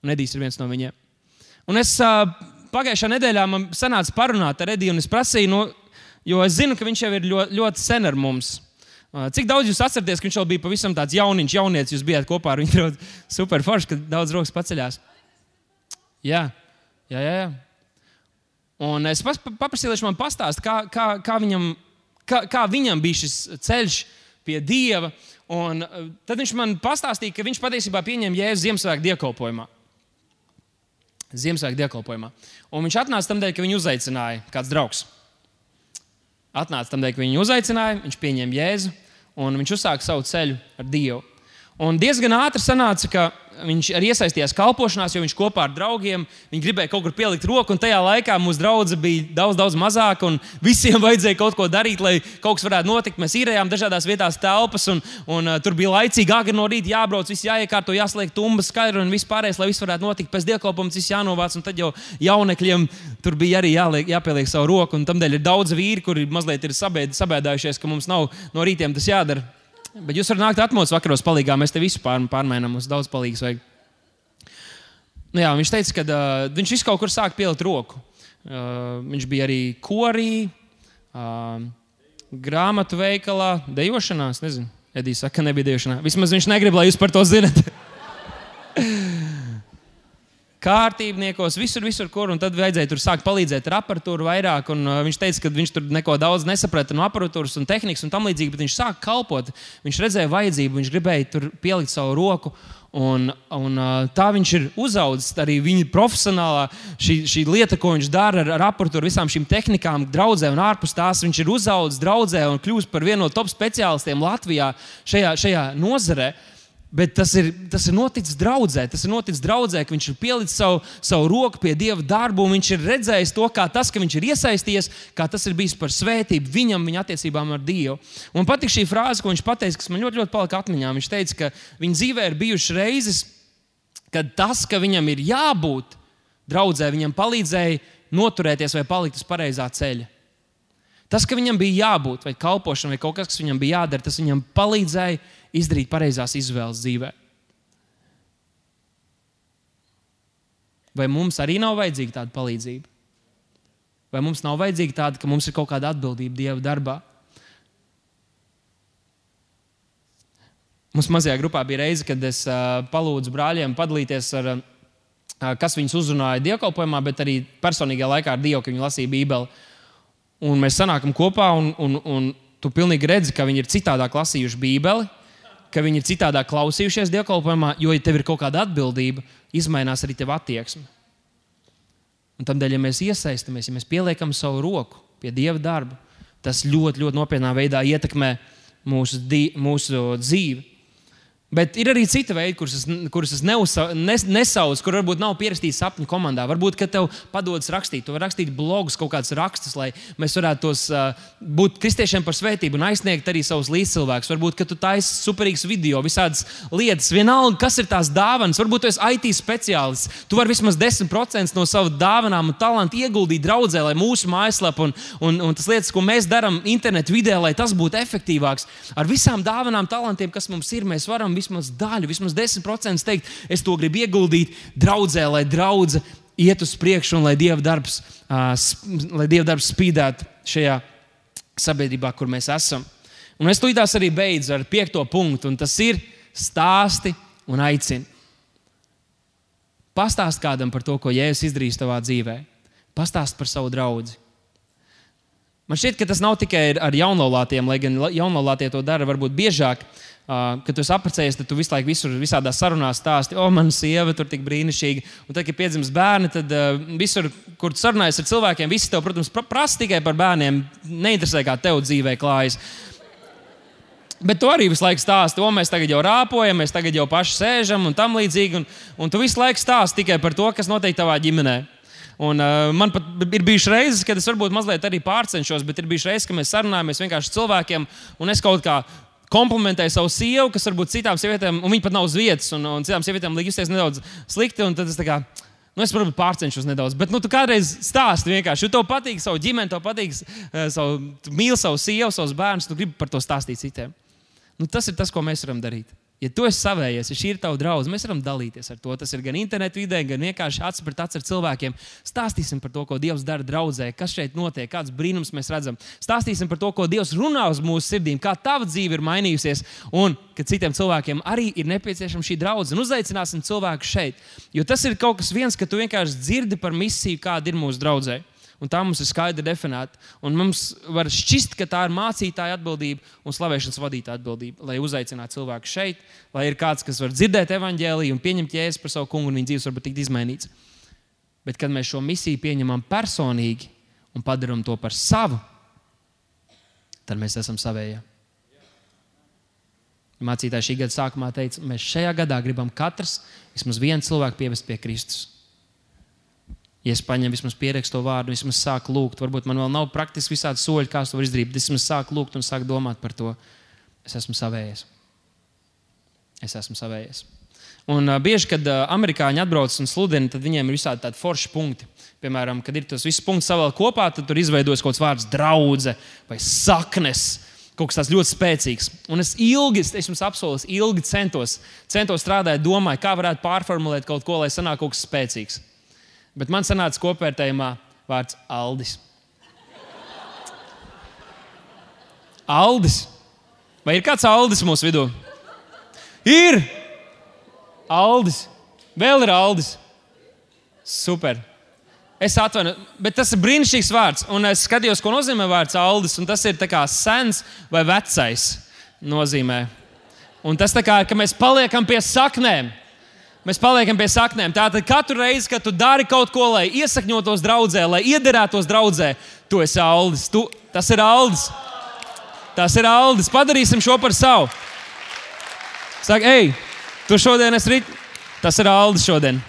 Un Edijs ir viens no viņiem. Un es uh, pagājušā nedēļā man sanāca parunāt ar Ediju, un es prasīju, nu, jo es zinu, ka viņš jau ir ļoti, ļoti sen ar mums. Cik daudz jūs atceraties, ka viņš jau bija pavisam tāds jauniņš, jaunietis, jūs bijāt kopā ar viņu? <laughs> Super forši, ka daudz rokas paceļās. Jā, jā, jā. jā. Un es paprasīju, lai viņš man pastāsta, kā, kā, kā, viņam, kā, kā viņam bija šis ceļš pie Dieva. Un tad viņš man pastāstīja, ka viņš patiesībā pieņēma Jēzus Ziemassvētku dievkalpojumā. Ziemassvētku dievkalpojumā. Un viņš atnāca tam dēļ, ka viņu uzaicināja kāds draugs atnāca tam dēļ, ka viņu uzaicināja, viņš pieņēma Jēzu un viņš uzsāka savu ceļu ar Dievu. Un diezgan ātri sanāca, ka viņš arī iesaistījās kalpošanās, jo viņš kopā ar draugiem gribēja kaut kur pielikt roku. Tajā laikā mūsu draudzene bija daudz, daudz mazāka, un <laughs> visiem vajadzēja kaut ko darīt, lai kaut kas varētu notikt. Mēs īrējām dažādās vietās telpas, un, un uh, tur bija laicīgi, agri no rīta jābrauc, viss jāiekārto, jāsliek tumbas, skaidri un viss pārējais, lai viss varētu notikt. Pēc dievkalpojuma viss jānovāc, un tad jau jaunekļiem tur bija arī jāliek, jāpieliek savu roku. Tādēļ ir daudz vīri, kuri mazliet ir sabēdājušies, ka mums nav no rītiem tas jādara. Bet jūs varat nākt atmodas vakaros palīgā, mēs te visu pār, pārmainām, mums daudz palīgs vajag. Nu, jā, viņš teica, ka uh, viņš visu kaut kur sāk pielikt roku. Uh, viņš bija arī korī, uh, grāmatu veikalā, dejošanā. Es nezinu, Edijs saka, ka nebija dejošanā. Vismaz viņš negrib, lai jūs par to zinat. Kārtībniekos, visur, visur, kur. Tad vajadzēja tur sākt palīdzēt ar aparatūru vairāk. Un, uh, viņš teica, ka viņš tur neko daudz nesaprata no aparatūras un tehnikas un tam līdzīgi, bet viņš sāka kalpot. Viņš redzēja vajadzību, viņš gribēja tur pielikt savu roku. Un, un, uh, tā viņš ir uzaugusi arī viņa profesionālā šī, šī lieta, ko viņš dara ar, ar aparatūru, visām šīm tehnikām, draudzē un ārpus tās. Viņš ir uzaugusi draudzē un kļūst par vienu no top speciālistiem Latvijā šajā, šajā nozarē. Uh, Bet tas ir, tas ir noticis draudzē. Tas ir noticis draudzē, ka viņš ir pielicis savu, savu roku pie Dieva darbu, un viņš ir redzējis to, kā tas, ka viņš ir iesaistījies, kā tas ir bijis par svētību viņam, viņa attiecībām ar Dievu. Un patīk šī frāze, ko viņš teica, kas man ļoti, ļoti palika atmiņā. Viņš teica, ka viņa dzīvē ir bijušas reizes, kad tas, ka viņam ir jābūt draudzē, viņam palīdzēja noturēties vai palikt uz pareizā ceļa. Tas, ka viņam bija jābūt vai kalpošana, vai kaut kas, kas viņam bija jādara, tas viņam palīdzēja izdarīt pareizās izvēles dzīvē. Vai mums arī nav vajadzīga tāda palīdzība? Vai mums nav vajadzīga tāda, ka mums ir kaut kāda atbildība Dieva darbā? Mums mazajā grupā bija reize, kad es uh, palūdzu brāļiem padalīties ar, uh, kas viņus uzrunāja dievkalpojumā, bet arī personīgajā laikā ar Dievu, kad viņi lasīja Bībeli. Un mēs sanākam kopā, un, un, un tu pilnīgi redzi, ka viņi ir citādāk lasījuši Bībeli, ka viņi ir citādāk klausījušies dievkalpojumā, jo, ja tev ir kaut kāda atbildība, izmainās arī tev attieksme. Un tādēļ, ja mēs iesaistamies, ja mēs pieliekam savu roku pie dieva darba, tas ļoti, ļoti nopietnā veidā ietekmē mūsu, mūsu dzīvi. Bet ir arī citi veidi, kurus es, kurus es neusa, nes, nesaucu, kur varbūt nav pierakstījis sapņu komandā. Varbūt, ka tev padodas rakstīt, tu vari rakstīt blogus, kaut kādus rakstus, lai mēs varētu tos uh, būt kristiešiem par svētību un aizsniegt arī savus līdzcilvēkus. Varbūt, ka tu taisi superīgs video, visādas lietas, vienalga, kas ir tās dāvanas. Varbūt tu esi IT speciālists. Tu vari vismaz 10% no savu dāvanām un talantu ieguldīt draudzē, lai mūsu mājaslapa un, un, un tas lietas, ko mēs darām internetu vidē, lai tas būtu efektīvāks. Ar visām dāvanām, talantiem, kas mums ir, mēs varam vismaz daļu, vismaz 10% teikt, es to gribu ieguldīt draudzē, lai draudzē iet uz priekšu un lai Dieva darbs, lai Dieva darbs spīdētu šajā sabiedrībā, kur mēs esam. Un es tūlītās arī beidzu ar piekto punktu, un tas ir stāsti un aicini. Pastāst kādam par to, ko Jēzus izdarījis tavā dzīvē. Pastāst par savu draugu. Man šķiet, ka tas nav tikai ar jaunlaulātiem, lai gan jaunlaulātie to dara varbūt biežāk. Uh, kad tu apprecējies, tad tu visu laiku visur, visādās sarunās stāsti, o, mana sieva tur tik brīnišķīga. Un tad, kad piedzimst bērni, tad uh, visur, kur tu sarunājies ar cilvēkiem, visi tev, protams, prasa tikai par bērniem. Neinteresē, kā tev dzīvē klājas. Bet tu arī visu laiku stāsti, o, mēs tagad jau rāpojam, mēs tagad jau paši sēžam un tam līdzīgi. Un, un tu visu laiku stāsti tikai par to, kas notiek tavā ģimenē. Un, uh, man pat ir bijušas reizes, kad es varbūt mazliet arī pārcenšos, bet ir bijušas reizes, kad mēs sarunājamies vienkārši cilvēkiem, un es kaut kā komplimentēju savu sievu, kas varbūt citām sievietēm, un viņa pat nav uz vietas, un, un citām sievietēm liek justies nedaudz slikti. Tad es tā kā. Nu, es varbūt pārcenšos nedaudz, bet nu, tu kādreiz stāsti vienkārši. Jo tev patīk savu ģimeni, tev patīk uh, savu, mīl savu sievu, savus bērnus, tu gribi par to stāstīt citiem. Nu, tas ir tas, ko mēs varam darīt. Ja tu esi savējies, ja šī ir tava draudzene, mēs varam dalīties ar to. Tas ir gan internetu vidē, gan vienkārši acis pret acis ar cilvēkiem. Stāstīsim par to, ko Dievs dara draudzē, kas šeit notiek, kādas brīnums mēs redzam. Stāstīsim par to, ko Dievs runā uz mūsu sirdīm, kā tava dzīve ir mainījusies, un ka citiem cilvēkiem arī ir nepieciešama šī draudzene. Uzaicināsim cilvēku šeit, jo tas ir kaut kas viens, ka tu vienkārši dzirdi par misiju, kāda ir mūsu draudzē un tā mums ir skaidri definēta. Un mums var šķist, ka tā ir mācītāja atbildība un slavēšanas vadītāja atbildība, lai uzaicinātu cilvēku šeit, lai ir kāds, kas var dzirdēt evaņģēlīju un pieņemt jēzu par savu kungu, un viņa dzīves var tikt izmainīts. Bet, kad mēs šo misiju pieņemam personīgi un padarām to par savu, tad mēs esam savējie. Mācītāji šī gada sākumā teica, mēs šajā gadā gribam katrs vismaz vienu cilvēku pievest pie Kristus. Ja es paņemu vismaz pierakstu to vārdu, vismaz sāku lūgt, varbūt man vēl nav praktiski visādi soļi, kā to var izdarīt, bet es vismaz sāku lūgt un sāku domāt par to. Es esmu savējies. Es esmu savējies. Un uh, bieži, kad uh, amerikāņi atbrauc un sludina, tad viņiem ir visādi tādi forši punkti. Piemēram, kad ir tas viss punkts savēl kopā, tad tur izveidojas kaut kāds vārds draudzene vai saknes kaut kas tāds ļoti spēcīgs. Un es ilgi, es jums apsolu, ilgi centos, centos strādāt, domāju, kā varētu pārformulēt kaut ko, lai sanāktu kaut kas spēcīgs. Bet man sanāca kopvērtējumā vārds Aldis. Aldis. Vai ir kāds Aldis mūsu vidū? Ir! Aldis. Vēl ir Aldis. Super. Es atvainojos, bet tas ir brīnišķīgs vārds. Un es skatījos, ko nozīmē vārds Aldis. Tas ir sens vai vecais. Nozīmē. Un tas tā kā mēs paliekam pie saknēm. Mēs paliekam pie saknēm. Tātad katru reizi, kad tu dari kaut ko, lai iesakņotos draudzē, lai iederētos draudzē, tu esi Aldis. Tu, tas ir Aldis. Tas ir Aldis. Padarīsim šo par savu. Saka, ej, tu šodien esi rīt. Tas ir Aldis šodien.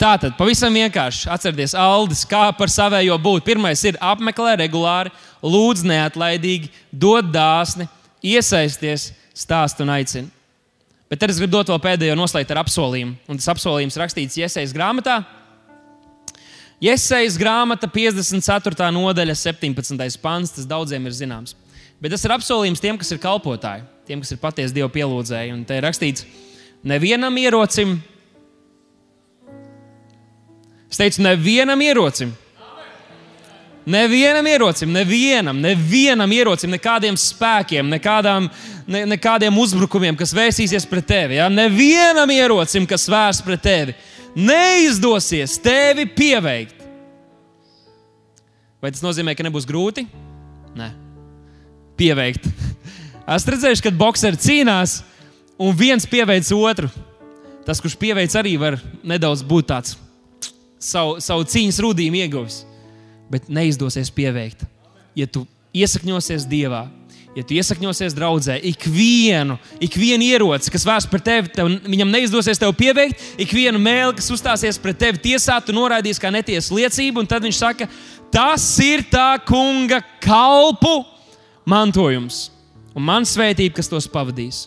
Tātad, pavisam vienkārši atcerieties, Aldis, kā par savējo būt. Pirmais ir apmeklē regulāri, lūdz neatlaidīgi, dod dāsni, iesaisties, stāst un aicina. Bet tad es gribu dot vēl pēdējo noslēgt ar apsolījumu. Un tas apsolījums rakstīts Iesaistas grāmatā. Iesaistas grāmata, 54. nodaļa, 17. pants. Tas daudziem ir zināms. Bet tas ir apsolījums tiem, kas ir kalpotāji, tiem, kas ir patiesi Dieva pielūdzēji. Un te ir rakstīts, nevienam ierocim Es teicu, nevienam ierocim. Nevienam ierocim, nevienam, nevienam ierocim, nekādiem spēkiem, nekādām, ne, nekādiem uzbrukumiem, kas vērsīsies pret tevi. Ja? Nevienam ierocim, kas vērs pret tevi, neizdosies tevi pieveikt. Vai tas nozīmē, ka nebūs grūti? Nē, pieveikt. <laughs> Esmu redzējis, kad boxeri cīnās un viens pieveic otru. Tas, kurš pieveic, arī var nedaudz būt tāds savu, savu cīņas rudījumu ieguvis, bet neizdosies pieveikt. Ja tu iesakņosies Dievā, ja tu iesakņosies draudzē, ikvienu, ikvienu ieroci, kas vērsts pret tevi, tev, viņam neizdosies tevi pieveikt, ikvienu mēli, kas uzstāsies pret tevi tiesā, tu noraidīsi kā netiesu liecību, un tad viņš saka, tas ir tā kunga kalpu mantojums un man svētība, kas tos pavadīs.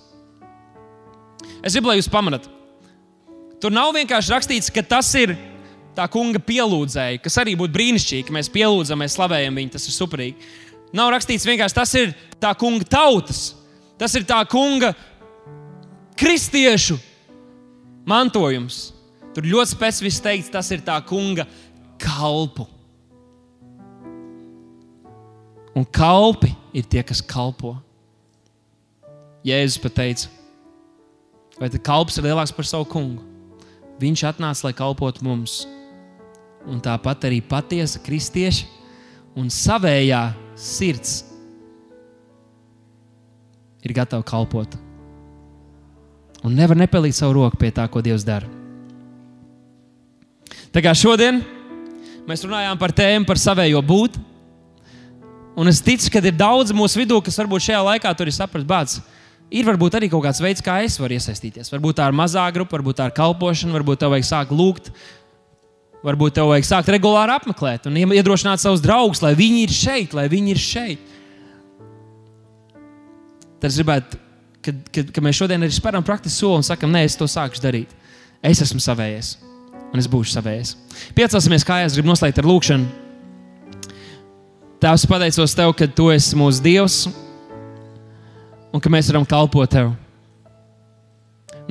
Es gribu, lai jūs pamanāt, tur nav vienkārši rakstīts, ka tas ir tā kunga pielūdzēji, kas arī būtu brīnišķīgi, ka mēs pielūdzam, mēs slavējam viņu, tas ir superīgi. Nav rakstīts vienkārši tas ir tā kunga tautas, tas ir tā kunga kristiešu mantojums. Tur ļoti specifiski teikts, tas ir tā kunga kalpu. Un kalpi ir tie, kas kalpo. Jēzus pat teica, vai kalps ir lielāks par savu kungu? Viņš atnāca, lai kalpotu mums un tāpat arī patiesa kristieša un savējā sirds ir gatava kalpot. Un nevar nepelīt savu roku pie tā, ko Dievs dara. Tā kā šodien mēs runājām par tēmu par savējo būt. Un es ticu, ka ir daudz mūsu vidū, kas varbūt šajā laikā tur ir sapratis, bācis. Ir varbūt arī kaut kāds veids, kā es varu iesaistīties. Varbūt tā ir mazā grupa, varbūt tā ir kalpošana, varbūt tev vajag sākt lūgt, Varbūt tev vajag sākt regulāri apmeklēt un iedrošināt savus draugus, lai viņi ir šeit, lai viņi ir šeit. Tad es gribētu, kad, kad, kad mēs šodien arī spēram praktisku soli un sakam, nē, es to sākšu darīt. Es esmu savējies, un es būšu savējies. Piecelsimies kājās, gribu noslēgt ar lūkšanu. Tēvs, pateicos Tev, ka Tu esi mūsu Dievs un ka mēs varam kalpot Tev.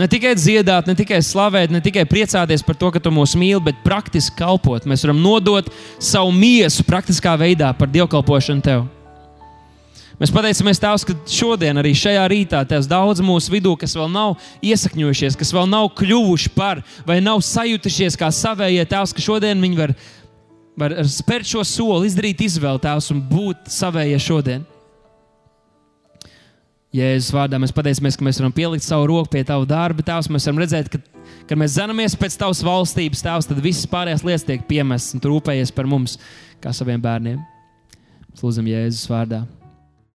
Ne tikai dziedāt, ne tikai slavēt, ne tikai priecāties par to, ka tu mūs mīli, bet praktiski kalpot. Mēs varam nodot savu miesu praktiskā veidā par dievkalpošanu tev. Mēs pateicamies Tēvs, ka šodien, arī šajā rītā, Tēvs, daudz mūsu vidū, kas vēl nav iesakņojušies, kas vēl nav kļuvuši par vai nav sajutušies kā savējie Tēvs, ka šodien viņi var, var spērt šo soli, izdarīt izvēli Tēvs un būt savējie šodien. Jēzus vārdā mēs pateicamies, ka mēs varam pielikt savu roku pie Tava darba, Tēvs. Mēs varam redzēt, ka, kad mēs zināmies pēc Tavas valstības, Tēvs, tad visas pārējās lietas tiek piemestas un rūpējies par mums kā saviem bērniem. Lūdzam, Jēzus vārdā.